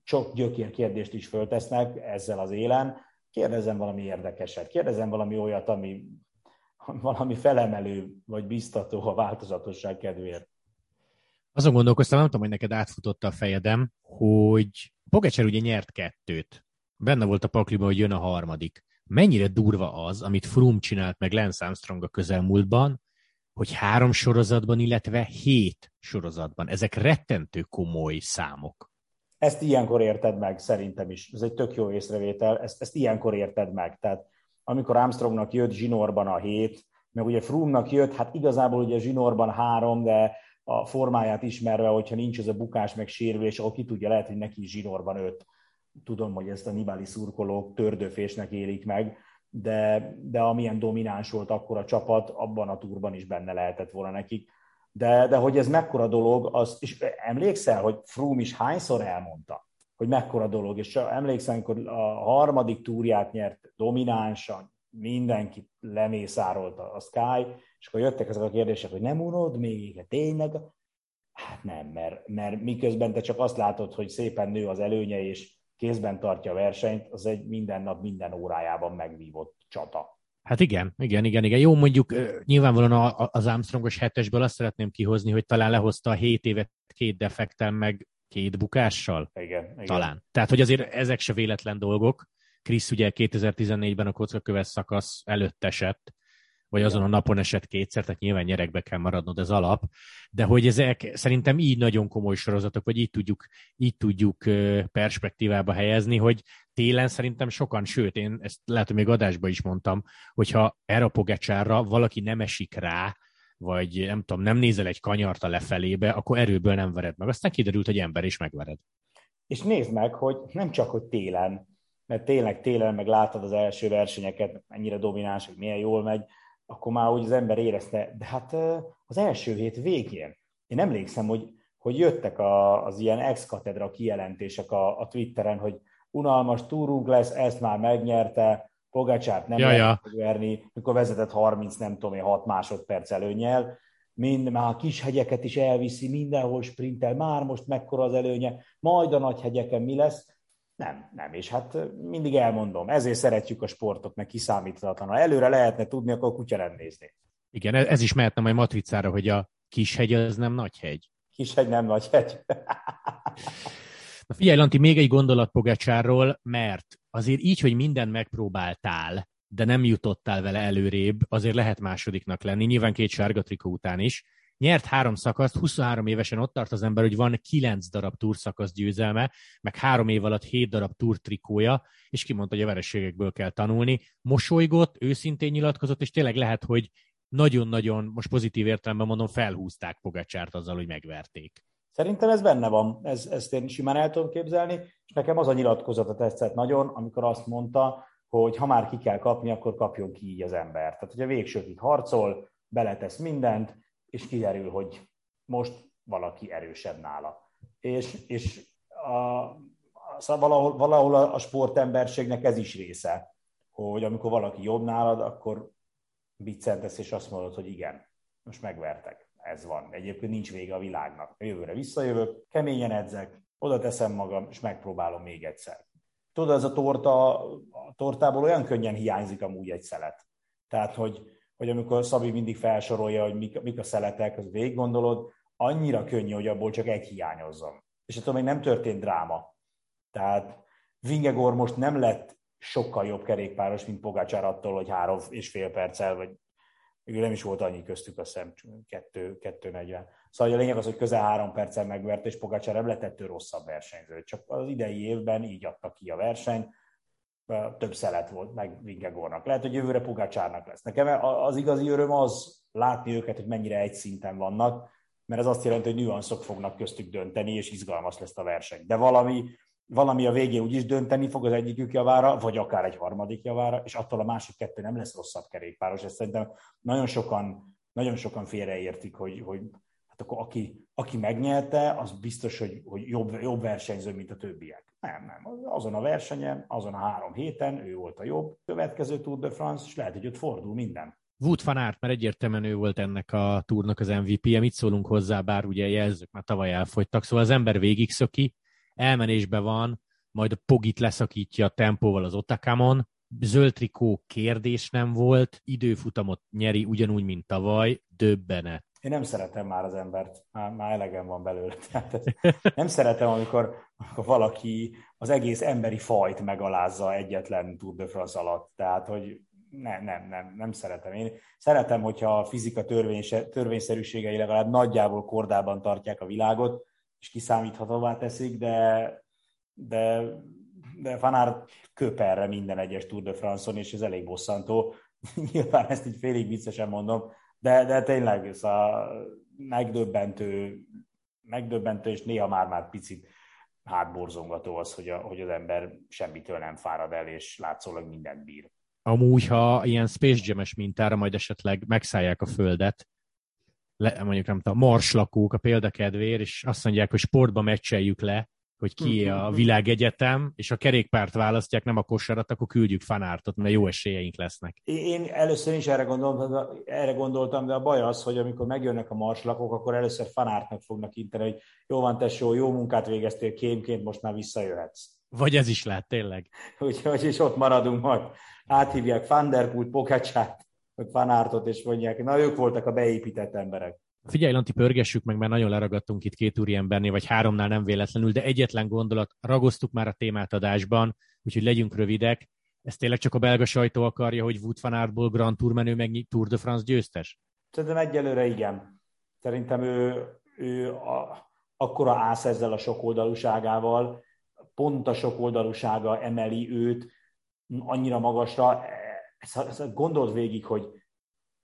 Sok gyökér kérdést is föltesznek ezzel az élen. Kérdezem valami érdekeset, kérdezem valami olyat, ami [LAUGHS] valami felemelő vagy biztató a változatosság kedvéért. Azon gondolkoztam, nem tudom, hogy neked átfutott a fejedem, hogy Pogacser ugye nyert kettőt. Benne volt a pakliban, hogy jön a harmadik. Mennyire durva az, amit Froome csinált meg Lance Armstrong a közelmúltban, hogy három sorozatban, illetve hét sorozatban. Ezek rettentő komoly számok. Ezt ilyenkor érted meg, szerintem is. Ez egy tök jó észrevétel, ezt, ezt ilyenkor érted meg. Tehát amikor Armstrongnak jött zsinórban a hét, meg ugye Froome-nak jött, hát igazából ugye zsinórban három, de a formáját ismerve, hogyha nincs ez a bukás meg sérülés, akkor tudja, lehet, hogy neki is zsinórban öt. Tudom, hogy ezt a Nibali szurkolók tördöfésnek élik meg, de, de amilyen domináns volt akkor a csapat, abban a túrban is benne lehetett volna nekik. De, de hogy ez mekkora dolog, az, és emlékszel, hogy Froome is hányszor elmondta, hogy mekkora dolog, és emlékszem, amikor a harmadik túrját nyert dominánsan, mindenki lemészárolta a Sky, és akkor jöttek ezek a kérdések, hogy nem unod még, tényleg? Hát nem, mert, mert miközben te csak azt látod, hogy szépen nő az előnye, és kézben tartja a versenyt, az egy minden nap, minden órájában megvívott csata. Hát igen, igen, igen, igen. Jó, mondjuk nyilvánvalóan az Armstrongos hetesből azt szeretném kihozni, hogy talán lehozta a 7 évet két defektel, meg két bukással. Igen, igen. Talán. Tehát, hogy azért ezek se véletlen dolgok. Krisz ugye 2014-ben a kockaköves szakasz előtt esett, vagy azon a napon esett kétszer, tehát nyilván nyerekbe kell maradnod az alap, de hogy ezek szerintem így nagyon komoly sorozatok, vagy így tudjuk, így tudjuk perspektívába helyezni, hogy télen szerintem sokan, sőt, én ezt lehet, hogy még adásban is mondtam, hogyha erre a valaki nem esik rá, vagy nem tudom, nem nézel egy kanyart a lefelébe, akkor erőből nem vered meg. Aztán kiderült, hogy ember is megvered. És nézd meg, hogy nem csak, hogy télen, mert tényleg télen meg látod az első versenyeket, mennyire domináns, hogy milyen jól megy, akkor már úgy az ember érezte, de hát az első hét végén, én emlékszem, hogy, hogy jöttek a, az ilyen ex-katedra kijelentések a, a Twitteren, hogy unalmas túrunk lesz, ezt már megnyerte, Pogácsát nem ja, lehet ja. verni, mikor vezetett 30, nem tudom én, 6 másodperc előnyel, mind, már a kis hegyeket is elviszi, mindenhol sprintel, már most mekkora az előnye, majd a nagy hegyeken mi lesz, nem, nem, és hát mindig elmondom, ezért szeretjük a sportot, meg kiszámíthatatlan. Ha előre lehetne tudni, akkor kutya nem nézni. Igen, ez is mehetne majd matricára, hogy a kis hegy az nem nagy hegy. Kis hegy nem nagy hegy. Na figyelj, Lanti, még egy gondolat Pogácsáról, mert azért így, hogy mindent megpróbáltál, de nem jutottál vele előrébb, azért lehet másodiknak lenni, nyilván két sárga trikó után is, nyert három szakaszt, 23 évesen ott tart az ember, hogy van 9 darab túrszakasz győzelme, meg három év alatt 7 darab túrtrikója, és kimondta, hogy a vereségekből kell tanulni. Mosolygott, őszintén nyilatkozott, és tényleg lehet, hogy nagyon-nagyon, most pozitív értelemben mondom, felhúzták Pogacsárt azzal, hogy megverték. Szerintem ez benne van, ez, ezt én simán el tudom képzelni, és nekem az a nyilatkozata tetszett nagyon, amikor azt mondta, hogy ha már ki kell kapni, akkor kapjon ki így az ember. Tehát, hogy a végsőkig harcol, beletesz mindent, és kiderül, hogy most valaki erősebb nála. És, és a, szóval valahol, valahol a sportemberségnek ez is része, hogy amikor valaki jobb nálad, akkor biccentesz, és azt mondod, hogy igen, most megvertek. Ez van. Egyébként nincs vége a világnak. A jövőre visszajövök, keményen edzek, oda teszem magam, és megpróbálom még egyszer. Tudod, ez a torta, a tortából olyan könnyen hiányzik amúgy egy szelet. Tehát, hogy hogy amikor Szabi mindig felsorolja, hogy mik, mik a szeletek, az végig gondolod, annyira könnyű, hogy abból csak egy hiányozzon. És attól még nem történt dráma. Tehát Vingegor most nem lett sokkal jobb kerékpáros, mint Pogácsár attól, hogy három és fél perccel, vagy ő nem is volt annyi köztük, a szem, kettő, kettő negyven. Szóval a lényeg az, hogy közel három perccel megvert, és Pogácsár nem lett ettől rosszabb versenyző. Csak az idei évben így adta ki a versenyt, több szelet volt meg Vingegornak. Lehet, hogy jövőre Pogácsárnak lesz. Nekem az igazi öröm az látni őket, hogy mennyire egy szinten vannak, mert ez azt jelenti, hogy nüanszok fognak köztük dönteni, és izgalmas lesz a verseny. De valami, valami a végén úgyis dönteni fog az egyikük javára, vagy akár egy harmadik javára, és attól a másik kettő nem lesz rosszabb kerékpáros. Ezt szerintem nagyon sokan, nagyon sokan félreértik, hogy, hogy hát akkor aki, aki megnyerte, az biztos, hogy, hogy jobb, jobb versenyző, mint a többiek. Nem, nem. Azon a versenyen, azon a három héten ő volt a jobb. Következő Tour de France, és lehet, hogy ott fordul minden. Wood van Aert, mert egyértelműen ő volt ennek a túrnak az MVP-je, mit szólunk hozzá, bár ugye jelzők már tavaly elfogytak, szóval az ember végig szöki, elmenésbe van, majd a Pogit leszakítja a tempóval az Otakamon, zöld trikó kérdés nem volt, időfutamot nyeri ugyanúgy, mint tavaly, döbbenet. Én nem szeretem már az embert, már, már elegem van belőle. [LAUGHS] Tehát nem szeretem, amikor, amikor valaki az egész emberi fajt megalázza egyetlen Tour de France alatt. Tehát, hogy nem, nem, nem, nem szeretem. Én szeretem, hogyha a fizika törvényszerűségei legalább nagyjából kordában tartják a világot, és kiszámíthatóvá teszik, de, de, de Fanár köp erre minden egyes Tour de France-on, és ez elég bosszantó. [LAUGHS] Nyilván ezt így félig viccesen mondom, de, de tényleg ez a megdöbbentő, megdöbbentő, és néha már-már picit hátborzongató az, hogy, a, hogy az ember semmitől nem fárad el, és látszólag mindent bír. Amúgy, ha ilyen Space Jam-es mintára majd esetleg megszállják a Földet, le, mondjuk nem tudom, marslakók a példakedvér, és azt mondják, hogy sportba meccseljük le, hogy ki a mhm. világegyetem, és a kerékpárt választják, nem a kosarat, akkor küldjük fanártot, mert jó esélyeink lesznek. Én először is erre gondoltam, erre gondoltam, de a baj az, hogy amikor megjönnek a marslakok, akkor először fanártnak fognak inteni, hogy jó van tesó, jó munkát végeztél kémként, most már visszajöhetsz. Vagy ez is lehet, tényleg. [LAUGHS] Úgyhogy is ott maradunk majd. Áthívják Fanderkult, Pokacsát, vagy Fanártot, és mondják, na ők voltak a beépített emberek. Figyelj, Lanti, pörgessük meg, mert nagyon leragadtunk itt két úri embernél, vagy háromnál nem véletlenül, de egyetlen gondolat, ragoztuk már a témát adásban, úgyhogy legyünk rövidek. Ez tényleg csak a belga sajtó akarja, hogy Wout van Aertból Grand Tour menő meg Tour de France győztes? Szerintem egyelőre igen. Szerintem ő, ő a, akkora ász ezzel a sokoldalúságával, pont a sokoldalúsága emeli őt annyira magasra. Ezt, ezt gondold végig, hogy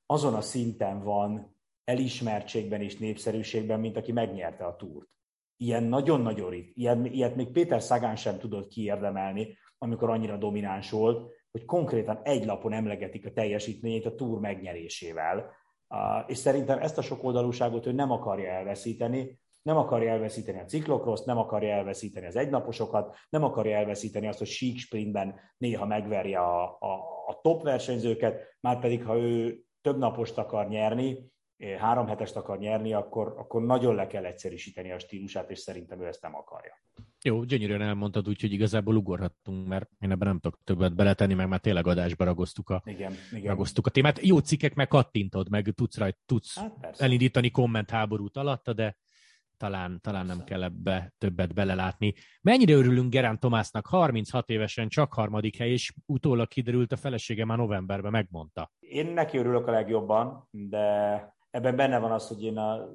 azon a szinten van elismertségben és népszerűségben, mint aki megnyerte a túrt. Ilyen nagyon-nagyon rit. Ilyen, ilyet még Péter Szagán sem tudott kiérdemelni, amikor annyira domináns volt, hogy konkrétan egy lapon emlegetik a teljesítményét a túr megnyerésével. És szerintem ezt a sokoldalúságot ő nem akarja elveszíteni, nem akarja elveszíteni a ciklokroszt, nem akarja elveszíteni az egynaposokat, nem akarja elveszíteni azt, hogy sík sprintben néha megverje a, a, a top versenyzőket, már pedig ha ő több napost akar nyerni, három hetest akar nyerni, akkor, akkor nagyon le kell egyszerűsíteni a stílusát, és szerintem ő ezt nem akarja. Jó, gyönyörűen elmondtad, úgyhogy igazából ugorhattunk, mert én ebben nem tudok többet beletenni, meg már tényleg adásba ragoztuk a, igen, igen. ragoztuk a témát. Jó cikkek, meg kattintod, meg tudsz rajt, tudsz hát elindítani kommentháborút alatta, de talán, talán nem kell ebbe többet belelátni. Mennyire örülünk Gerán Tomásznak, 36 évesen csak harmadik hely, és utólag kiderült a felesége már novemberben megmondta. Én neki örülök a legjobban, de ebben benne van az, hogy én a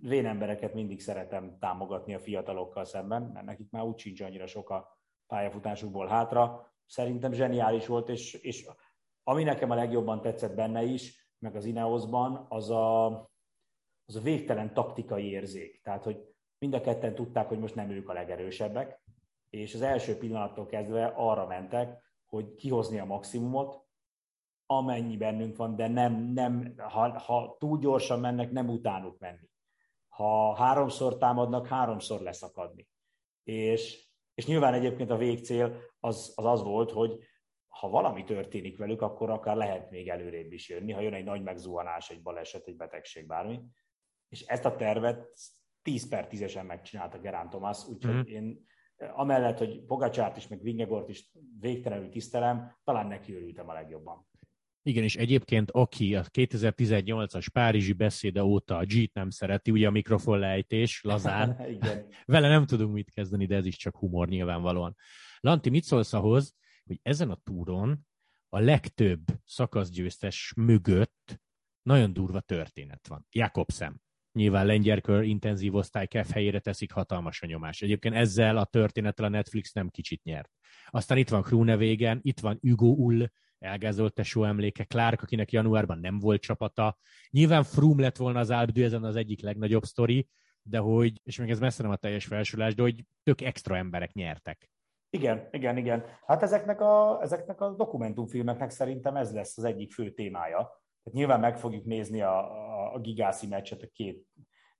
vén embereket mindig szeretem támogatni a fiatalokkal szemben, mert nekik már úgy sincs annyira sok a pályafutásukból hátra. Szerintem zseniális volt, és, és ami nekem a legjobban tetszett benne is, meg az Ineosban, az a, az a végtelen taktikai érzék. Tehát, hogy mind a ketten tudták, hogy most nem ők a legerősebbek, és az első pillanattól kezdve arra mentek, hogy kihozni a maximumot, amennyi bennünk van, de nem, nem ha, ha túl gyorsan mennek, nem utánuk menni. Ha háromszor támadnak, háromszor leszakadni. És, és nyilván egyébként a végcél az, az az volt, hogy ha valami történik velük, akkor akár lehet még előrébb is jönni, ha jön egy nagy megzuhanás, egy baleset, egy betegség, bármi. És ezt a tervet 10 per 10-esen megcsinálta Gerán Tomás, úgyhogy mm. én amellett, hogy Pogacsárt is, meg Vingegort is végtelenül tisztelem, talán neki örültem a legjobban. Igen, és egyébként aki a 2018-as Párizsi beszéde óta a G-t nem szereti, ugye a mikrofon lejtés, lazán, [LAUGHS] Igen. vele nem tudunk mit kezdeni, de ez is csak humor nyilvánvalóan. Lanti, mit szólsz ahhoz, hogy ezen a túron a legtöbb szakaszgyőztes mögött nagyon durva történet van. Jakobsen. Nyilván lengyerkör intenzív osztály KEF helyére teszik hatalmas a nyomás. Egyébként ezzel a történettel a Netflix nem kicsit nyert. Aztán itt van Krunevégen, itt van Hugo Ull, elgázolt tesó emléke, Clark, akinek januárban nem volt csapata. Nyilván Froome lett volna az Alpe ezen az egyik legnagyobb sztori, de hogy, és még ez messze nem a teljes felsorolás, de hogy tök extra emberek nyertek. Igen, igen, igen. Hát ezeknek a, ezeknek a dokumentumfilmeknek szerintem ez lesz az egyik fő témája. Tehát nyilván meg fogjuk nézni a, a, a gigászi meccset a két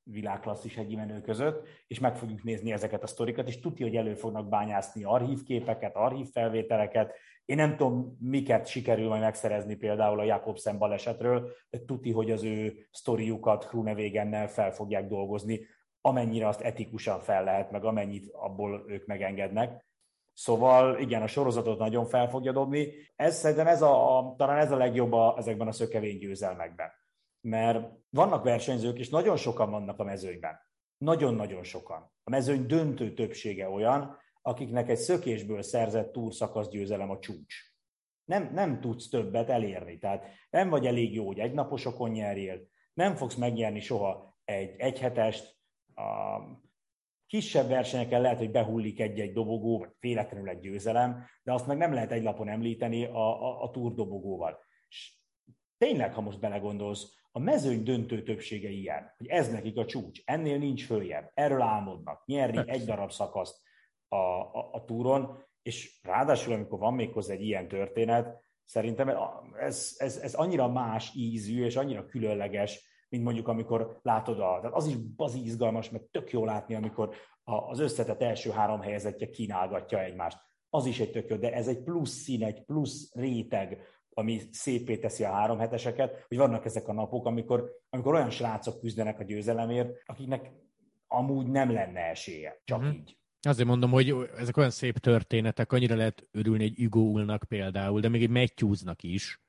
világklasszis menő között, és meg fogjuk nézni ezeket a sztorikat, és tudja, hogy elő fognak bányászni archívképeket, archívfelvételeket. Én nem tudom, miket sikerül majd megszerezni például a Jakobsen balesetről, de tuti, hogy az ő sztoriukat Krunevégennel fel fogják dolgozni, amennyire azt etikusan fel lehet, meg amennyit abból ők megengednek. Szóval igen, a sorozatot nagyon fel fogja dobni. Ez szerintem ez a, a, talán ez a legjobb a, ezekben a szökevény győzelmekben. Mert vannak versenyzők, és nagyon sokan vannak a mezőnyben. Nagyon-nagyon sokan. A mezőny döntő többsége olyan, akiknek egy szökésből szerzett túrszakasz győzelem a csúcs. Nem, nem tudsz többet elérni. Tehát nem vagy elég jó, hogy egynaposokon nyerjél, nem fogsz megnyerni soha egy egyhetest, a kisebb versenyeken lehet, hogy behullik egy-egy dobogó, vagy véletlenül egy győzelem, de azt meg nem lehet egy lapon említeni a, a, a túrdobogóval. És tényleg, ha most belegondolsz, a mezőny döntő többsége ilyen, hogy ez nekik a csúcs, ennél nincs följebb, erről álmodnak, nyerni Persze. egy darab szakaszt a, a, a túron, és ráadásul, amikor van még hozzá egy ilyen történet, szerintem ez, ez, ez annyira más ízű, és annyira különleges, mint mondjuk amikor látod a, tehát az is az izgalmas, meg tök jó látni, amikor az összetett első három helyezettje kínálgatja egymást. Az is egy tök jó, de ez egy plusz szín, egy plusz réteg, ami szépé teszi a három heteseket, hogy vannak ezek a napok, amikor, amikor olyan srácok küzdenek a győzelemért, akiknek amúgy nem lenne esélye, csak uh-huh. így. Azért mondom, hogy ezek olyan szép történetek, annyira lehet örülni egy Hugo Ulnak például, de még egy Matthewsnak is,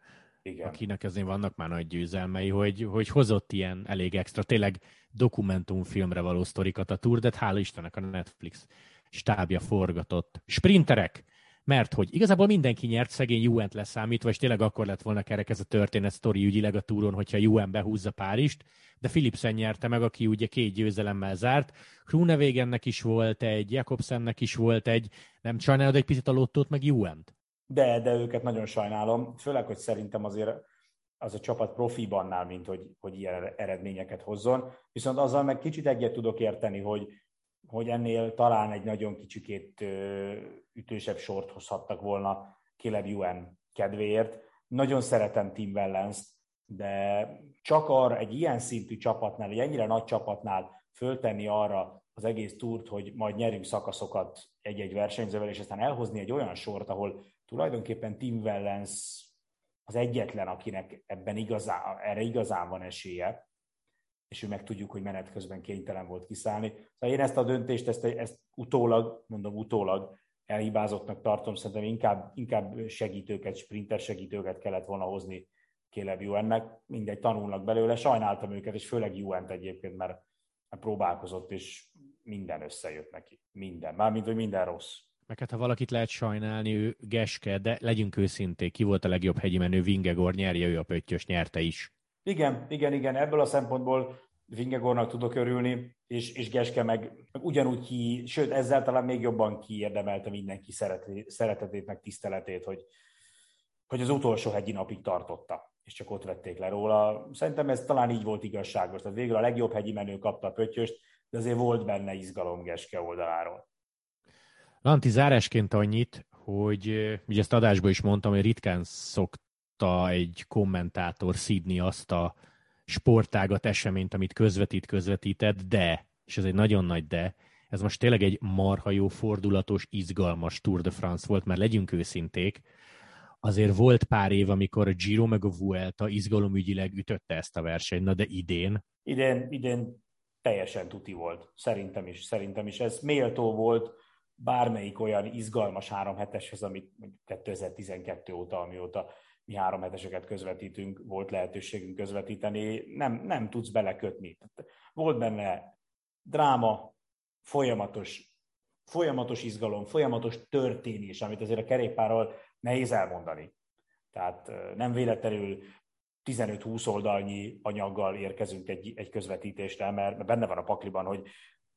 igen. akinek azért vannak már nagy győzelmei, hogy, hogy hozott ilyen elég extra, tényleg dokumentumfilmre való sztorikat a Tour, de hála Istennek a Netflix stábja forgatott. Sprinterek! Mert hogy igazából mindenki nyert, szegény Juent leszámítva, és tényleg akkor lett volna kerek ez a történet sztori ügyileg a túron, hogyha Juen behúzza Párist, de Philipsen nyerte meg, aki ugye két győzelemmel zárt. Krunevégennek is volt egy, Jakobsennek is volt egy, nem sajnálod egy picit a lottót, meg Juent? De, de őket nagyon sajnálom, főleg, hogy szerintem azért az a csapat profibb annál, mint hogy, hogy ilyen eredményeket hozzon. Viszont azzal meg kicsit egyet tudok érteni, hogy, hogy ennél talán egy nagyon kicsikét ütősebb sort hozhattak volna Caleb UN kedvéért. Nagyon szeretem Tim wellens de csak arra egy ilyen szintű csapatnál, egy ennyire nagy csapatnál föltenni arra az egész túrt, hogy majd nyerünk szakaszokat egy-egy versenyzővel, és aztán elhozni egy olyan sort, ahol tulajdonképpen Tim Wellens az egyetlen, akinek ebben igazán, erre igazán van esélye, és ő meg tudjuk, hogy menet közben kénytelen volt kiszállni. Szóval én ezt a döntést, ezt, ezt utólag, mondom utólag, elhibázottnak tartom, szerintem inkább, inkább segítőket, sprinter segítőket kellett volna hozni Caleb Juennek, mindegy, tanulnak belőle, sajnáltam őket, és főleg Juent egyébként, mert próbálkozott, és minden összejött neki. Minden. Mármint, hogy minden rossz. Meg hát, ha valakit lehet sajnálni, ő Geske, de legyünk őszinték, ki volt a legjobb hegyi menő, Vingegor nyerje, ő a pöttyös nyerte is. Igen, igen, igen, ebből a szempontból Vingegornak tudok örülni, és, és Geske meg, meg ugyanúgy ki, sőt, ezzel talán még jobban kiérdemelte mindenki szeretetét, meg tiszteletét, hogy, hogy az utolsó hegyi napig tartotta, és csak ott vették le róla. Szerintem ez talán így volt igazságos. Tehát végül a legjobb hegyi menő kapta a pöttyöst, de azért volt benne izgalom Geske oldaláról. Lanti zárásként annyit, hogy ugye ezt adásban is mondtam, hogy ritkán szokta egy kommentátor szídni azt a sportágat, eseményt, amit közvetít, közvetített, de, és ez egy nagyon nagy de, ez most tényleg egy marha jó, fordulatos, izgalmas Tour de France volt, mert legyünk őszinték, azért volt pár év, amikor a Giro meg a Vuelta izgalomügyileg ütötte ezt a versenyt, na de idén? Idén, idén teljesen tuti volt, szerintem is, szerintem is. Ez méltó volt bármelyik olyan izgalmas három heteshez, amit 2012 óta, amióta mi három heteseket közvetítünk, volt lehetőségünk közvetíteni, nem, nem tudsz belekötni. Volt benne dráma, folyamatos, folyamatos izgalom, folyamatos történés, amit azért a kerékpárral nehéz elmondani. Tehát nem véletlenül 15-20 oldalnyi anyaggal érkezünk egy, egy közvetítésre, mert benne van a pakliban, hogy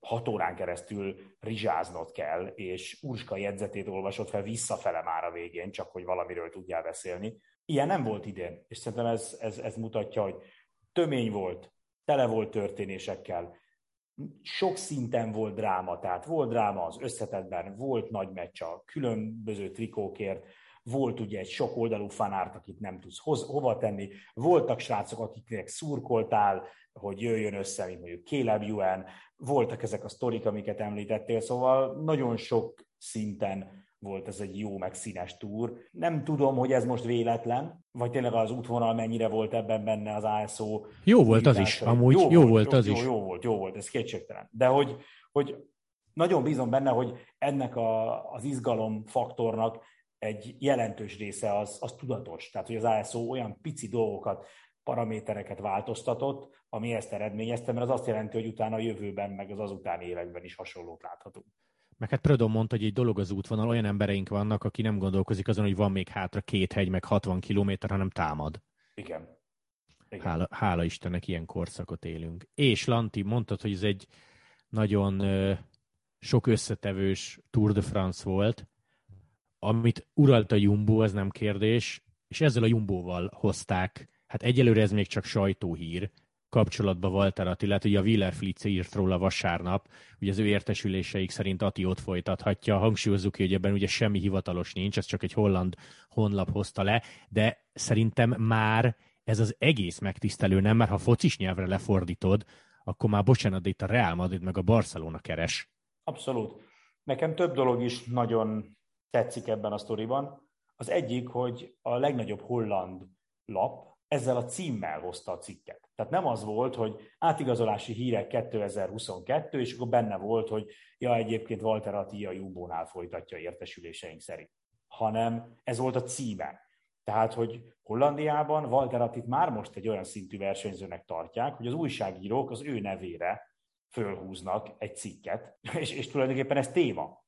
hat órán keresztül rizsáznod kell, és Urska jegyzetét olvasod fel visszafele már a végén, csak hogy valamiről tudjál beszélni. Ilyen nem volt idén, és szerintem ez, ez, ez mutatja, hogy tömény volt, tele volt történésekkel, sok szinten volt dráma, tehát volt dráma az összetetben, volt nagy meccs a különböző trikókért, volt ugye egy sok oldalú fanárt, akit nem tudsz hoz, hova tenni, voltak srácok, akiknek szurkoltál, hogy jöjjön össze, mint mondjuk Caleb Ewan, voltak ezek a sztorik, amiket említettél, szóval nagyon sok szinten volt ez egy jó, meg színes túr. Nem tudom, hogy ez most véletlen, vagy tényleg az útvonal mennyire volt ebben benne az ASO. Jó volt az is, amúgy jó, jó volt, volt az jó, is. Jó volt, jó volt, ez kétségtelen. De hogy, hogy nagyon bízom benne, hogy ennek a, az izgalom faktornak egy jelentős része az, az tudatos. Tehát, hogy az ASO olyan pici dolgokat, paramétereket változtatott, ami ezt eredményezte, mert az azt jelenti, hogy utána a jövőben, meg az azután években is hasonlót láthatunk. Meg hát Prödom mondta, hogy egy dolog az útvonal, olyan embereink vannak, aki nem gondolkozik azon, hogy van még hátra két hegy, meg 60 kilométer, hanem támad. Igen. Igen. Hála, hála Istennek ilyen korszakot élünk. És Lanti, mondtad, hogy ez egy nagyon ö, sok összetevős Tour de France volt, amit uralt a Jumbo, ez nem kérdés, és ezzel a Jumbóval hozták, hát egyelőre ez még csak sajtóhír, kapcsolatban Walter Attilát, ugye a Willer Flitze írt róla vasárnap, hogy az ő értesüléseik szerint Ati ott folytathatja. Hangsúlyozzuk, hogy ebben ugye semmi hivatalos nincs, ez csak egy holland honlap hozta le, de szerintem már ez az egész megtisztelő, nem? Mert ha focis nyelvre lefordítod, akkor már bocsánat, de itt a Real Madrid meg a Barcelona keres. Abszolút. Nekem több dolog is nagyon tetszik ebben a sztoriban. Az egyik, hogy a legnagyobb holland lap ezzel a címmel hozta a cikket. Tehát nem az volt, hogy átigazolási hírek 2022, és akkor benne volt, hogy ja, egyébként Walter Atti a Jumbo-nál folytatja értesüléseink szerint, hanem ez volt a címe. Tehát, hogy Hollandiában Walter Attit már most egy olyan szintű versenyzőnek tartják, hogy az újságírók az ő nevére fölhúznak egy cikket, és, és tulajdonképpen ez téma.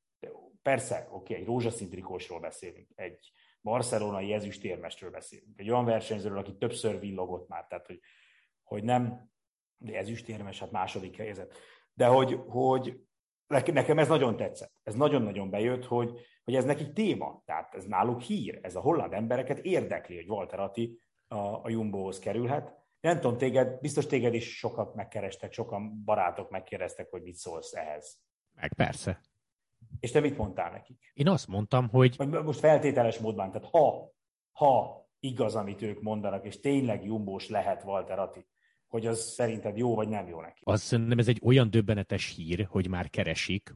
Persze, oké, egy rózsaszín beszélünk, egy barcelonai ezüstérmestről beszélünk, egy olyan versenyzőről, aki többször villogott már, tehát hogy, hogy nem, de ezüstérmes, hát második helyzet, de hogy, hogy nekem ez nagyon tetszett, ez nagyon-nagyon bejött, hogy, hogy ez neki téma, tehát ez náluk hír, ez a holland embereket érdekli, hogy Walter Atti a, a Jumbohoz kerülhet. Nem tudom, téged, biztos téged is sokat megkerestek, sokan barátok megkérdeztek, hogy mit szólsz ehhez. Meg persze. És te mit mondtál nekik? Én azt mondtam, hogy... Most feltételes módban, tehát ha, ha igaz, amit ők mondanak, és tényleg jumbós lehet Walter Atti, hogy az szerinted jó vagy nem jó neki? Azt szerintem ez egy olyan döbbenetes hír, hogy már keresik,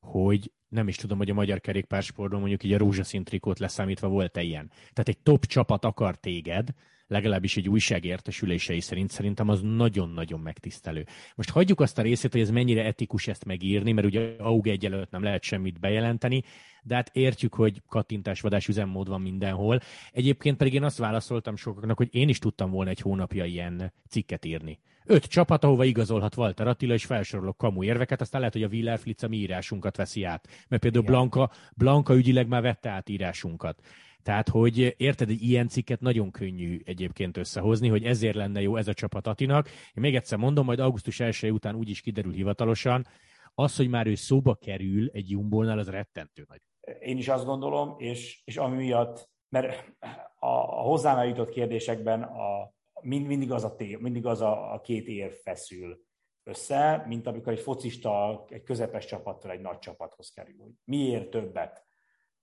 hogy nem is tudom, hogy a magyar kerékpársportban mondjuk így a rózsaszín trikót leszámítva volt-e ilyen. Tehát egy top csapat akar téged, legalábbis egy újság értesülései szerint szerintem az nagyon-nagyon megtisztelő. Most hagyjuk azt a részét, hogy ez mennyire etikus ezt megírni, mert ugye AUG egyelőtt nem lehet semmit bejelenteni, de hát értjük, hogy kattintásvadás üzemmód van mindenhol. Egyébként pedig én azt válaszoltam sokaknak, hogy én is tudtam volna egy hónapja ilyen cikket írni. Öt csapat, ahova igazolhat Walter Attila, és felsorolok kamu érveket, aztán lehet, hogy a Willer Flitz a mi írásunkat veszi át. Mert például Blanka, Blanka ügyileg már vette át írásunkat. Tehát, hogy érted, egy ilyen cikket nagyon könnyű egyébként összehozni, hogy ezért lenne jó ez a csapat Atinak. Én még egyszer mondom, majd augusztus 1 után úgy is kiderül hivatalosan, az, hogy már ő szóba kerül egy Jumbolnál, az rettentő nagy. Én is azt gondolom, és, és ami miatt, mert a, a hozzám eljutott kérdésekben a, mind, mindig, az a té, mindig az a, a két ér feszül össze, mint amikor egy focista egy közepes csapattól egy nagy csapathoz kerül. Miért többet?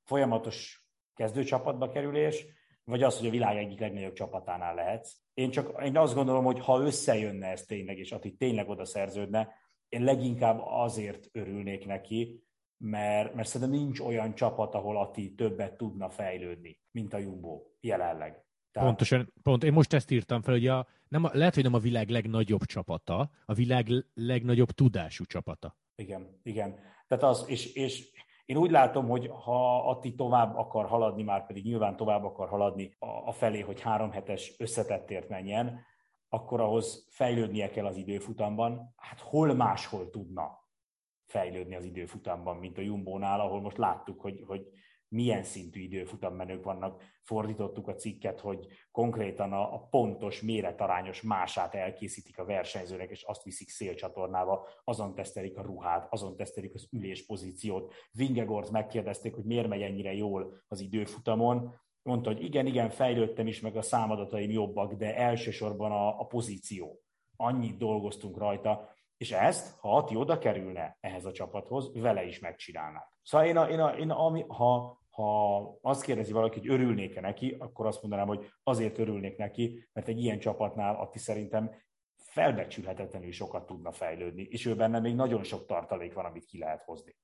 Folyamatos kezdőcsapatba kerülés, vagy az, hogy a világ egyik legnagyobb csapatánál lehetsz. Én csak én azt gondolom, hogy ha összejönne ez tényleg, és Ati tényleg oda szerződne, én leginkább azért örülnék neki, mert, mert szerintem nincs olyan csapat, ahol Ati többet tudna fejlődni, mint a Jumbo jelenleg. Tehát... Pontosan, pont. Én most ezt írtam fel, hogy a, nem a, lehet, hogy nem a világ legnagyobb csapata, a világ legnagyobb tudású csapata. Igen, igen. Tehát az, és, és én úgy látom, hogy ha Atti tovább akar haladni, már pedig nyilván tovább akar haladni a, felé, hogy három hetes összetettért menjen, akkor ahhoz fejlődnie kell az időfutamban. Hát hol máshol tudna fejlődni az időfutamban, mint a Jumbo-nál, ahol most láttuk, hogy, hogy milyen szintű időfutammenők vannak. Fordítottuk a cikket, hogy konkrétan a, a pontos, méretarányos mását elkészítik a versenyzőnek, és azt viszik szélcsatornába, azon tesztelik a ruhát, azon tesztelik az üléspozíciót. Vingegort megkérdezték, hogy miért megy ennyire jól az időfutamon, mondta, hogy igen, igen, fejlődtem is, meg a számadataim jobbak, de elsősorban a, a pozíció. Annyit dolgoztunk rajta, és ezt, ha Ati oda kerülne ehhez a csapathoz, vele is megcsinálnák. Szóval én, a, én, a, én a, ha, ha azt kérdezi valaki, hogy örülnék-e neki, akkor azt mondanám, hogy azért örülnék neki, mert egy ilyen csapatnál Ati szerintem felbecsülhetetlenül sokat tudna fejlődni, és ő benne még nagyon sok tartalék van, amit ki lehet hozni.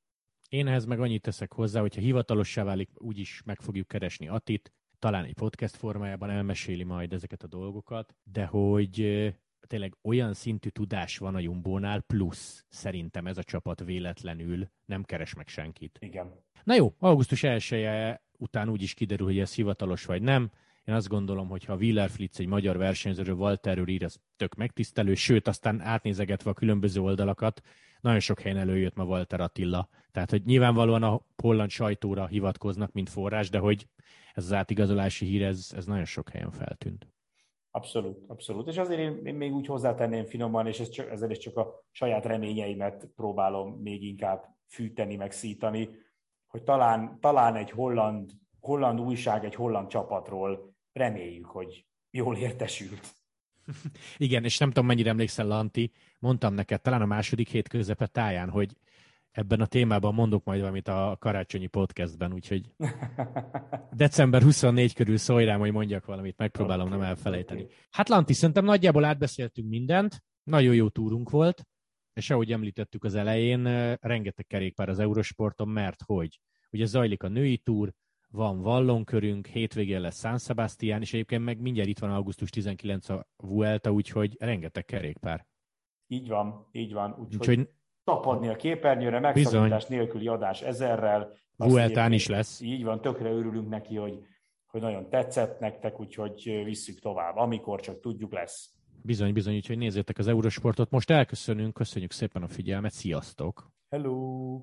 Én ehhez meg annyit teszek hozzá, hogyha hivatalossá válik, úgyis meg fogjuk keresni Atit, talán egy podcast formájában elmeséli majd ezeket a dolgokat, de hogy tényleg olyan szintű tudás van a Jumbónál, plusz szerintem ez a csapat véletlenül nem keres meg senkit. Igen. Na jó, augusztus 1 -e után úgy is kiderül, hogy ez hivatalos vagy nem. Én azt gondolom, hogy ha Willer Flitz egy magyar versenyzőről Walterről ír, az tök megtisztelő, sőt, aztán átnézegetve a különböző oldalakat, nagyon sok helyen előjött ma Walter Attila. Tehát, hogy nyilvánvalóan a holland sajtóra hivatkoznak, mint forrás, de hogy ez az átigazolási hír, ez, ez nagyon sok helyen feltűnt. Abszolút, abszolút. És azért én, én még úgy hozzátenném finoman, és ez csak, ezzel is csak a saját reményeimet próbálom még inkább fűteni, meg szítani, hogy talán, talán egy holland, holland újság, egy holland csapatról reméljük, hogy jól értesült. [LAUGHS] Igen, és nem tudom, mennyire emlékszel, Lanti, mondtam neked talán a második hét közepe táján, hogy ebben a témában mondok majd valamit a karácsonyi podcastben, úgyhogy [LAUGHS] december 24 körül szólj rám, hogy mondjak valamit, megpróbálom okay, nem elfelejteni. Hát Lanti, szerintem nagyjából átbeszéltünk mindent, nagyon jó túrunk volt, és ahogy említettük az elején, rengeteg kerékpár az Eurosporton, mert hogy ugye zajlik a női túr, van Vallonkörünk, hétvégén lesz San Sebastian, és egyébként meg mindjárt itt van augusztus 19 a Vuelta, úgyhogy rengeteg kerékpár. Így van, így van. Úgyhogy, úgyhogy tapadni a képernyőre, megszakítás nélküli adás ezerrel. Vueltán is lesz. Így van, tökre örülünk neki, hogy, hogy nagyon tetszett nektek, úgyhogy visszük tovább. Amikor csak tudjuk, lesz. Bizony, bizony, úgyhogy nézzétek az Eurosportot. Most elköszönünk, köszönjük szépen a figyelmet, sziasztok! Hello!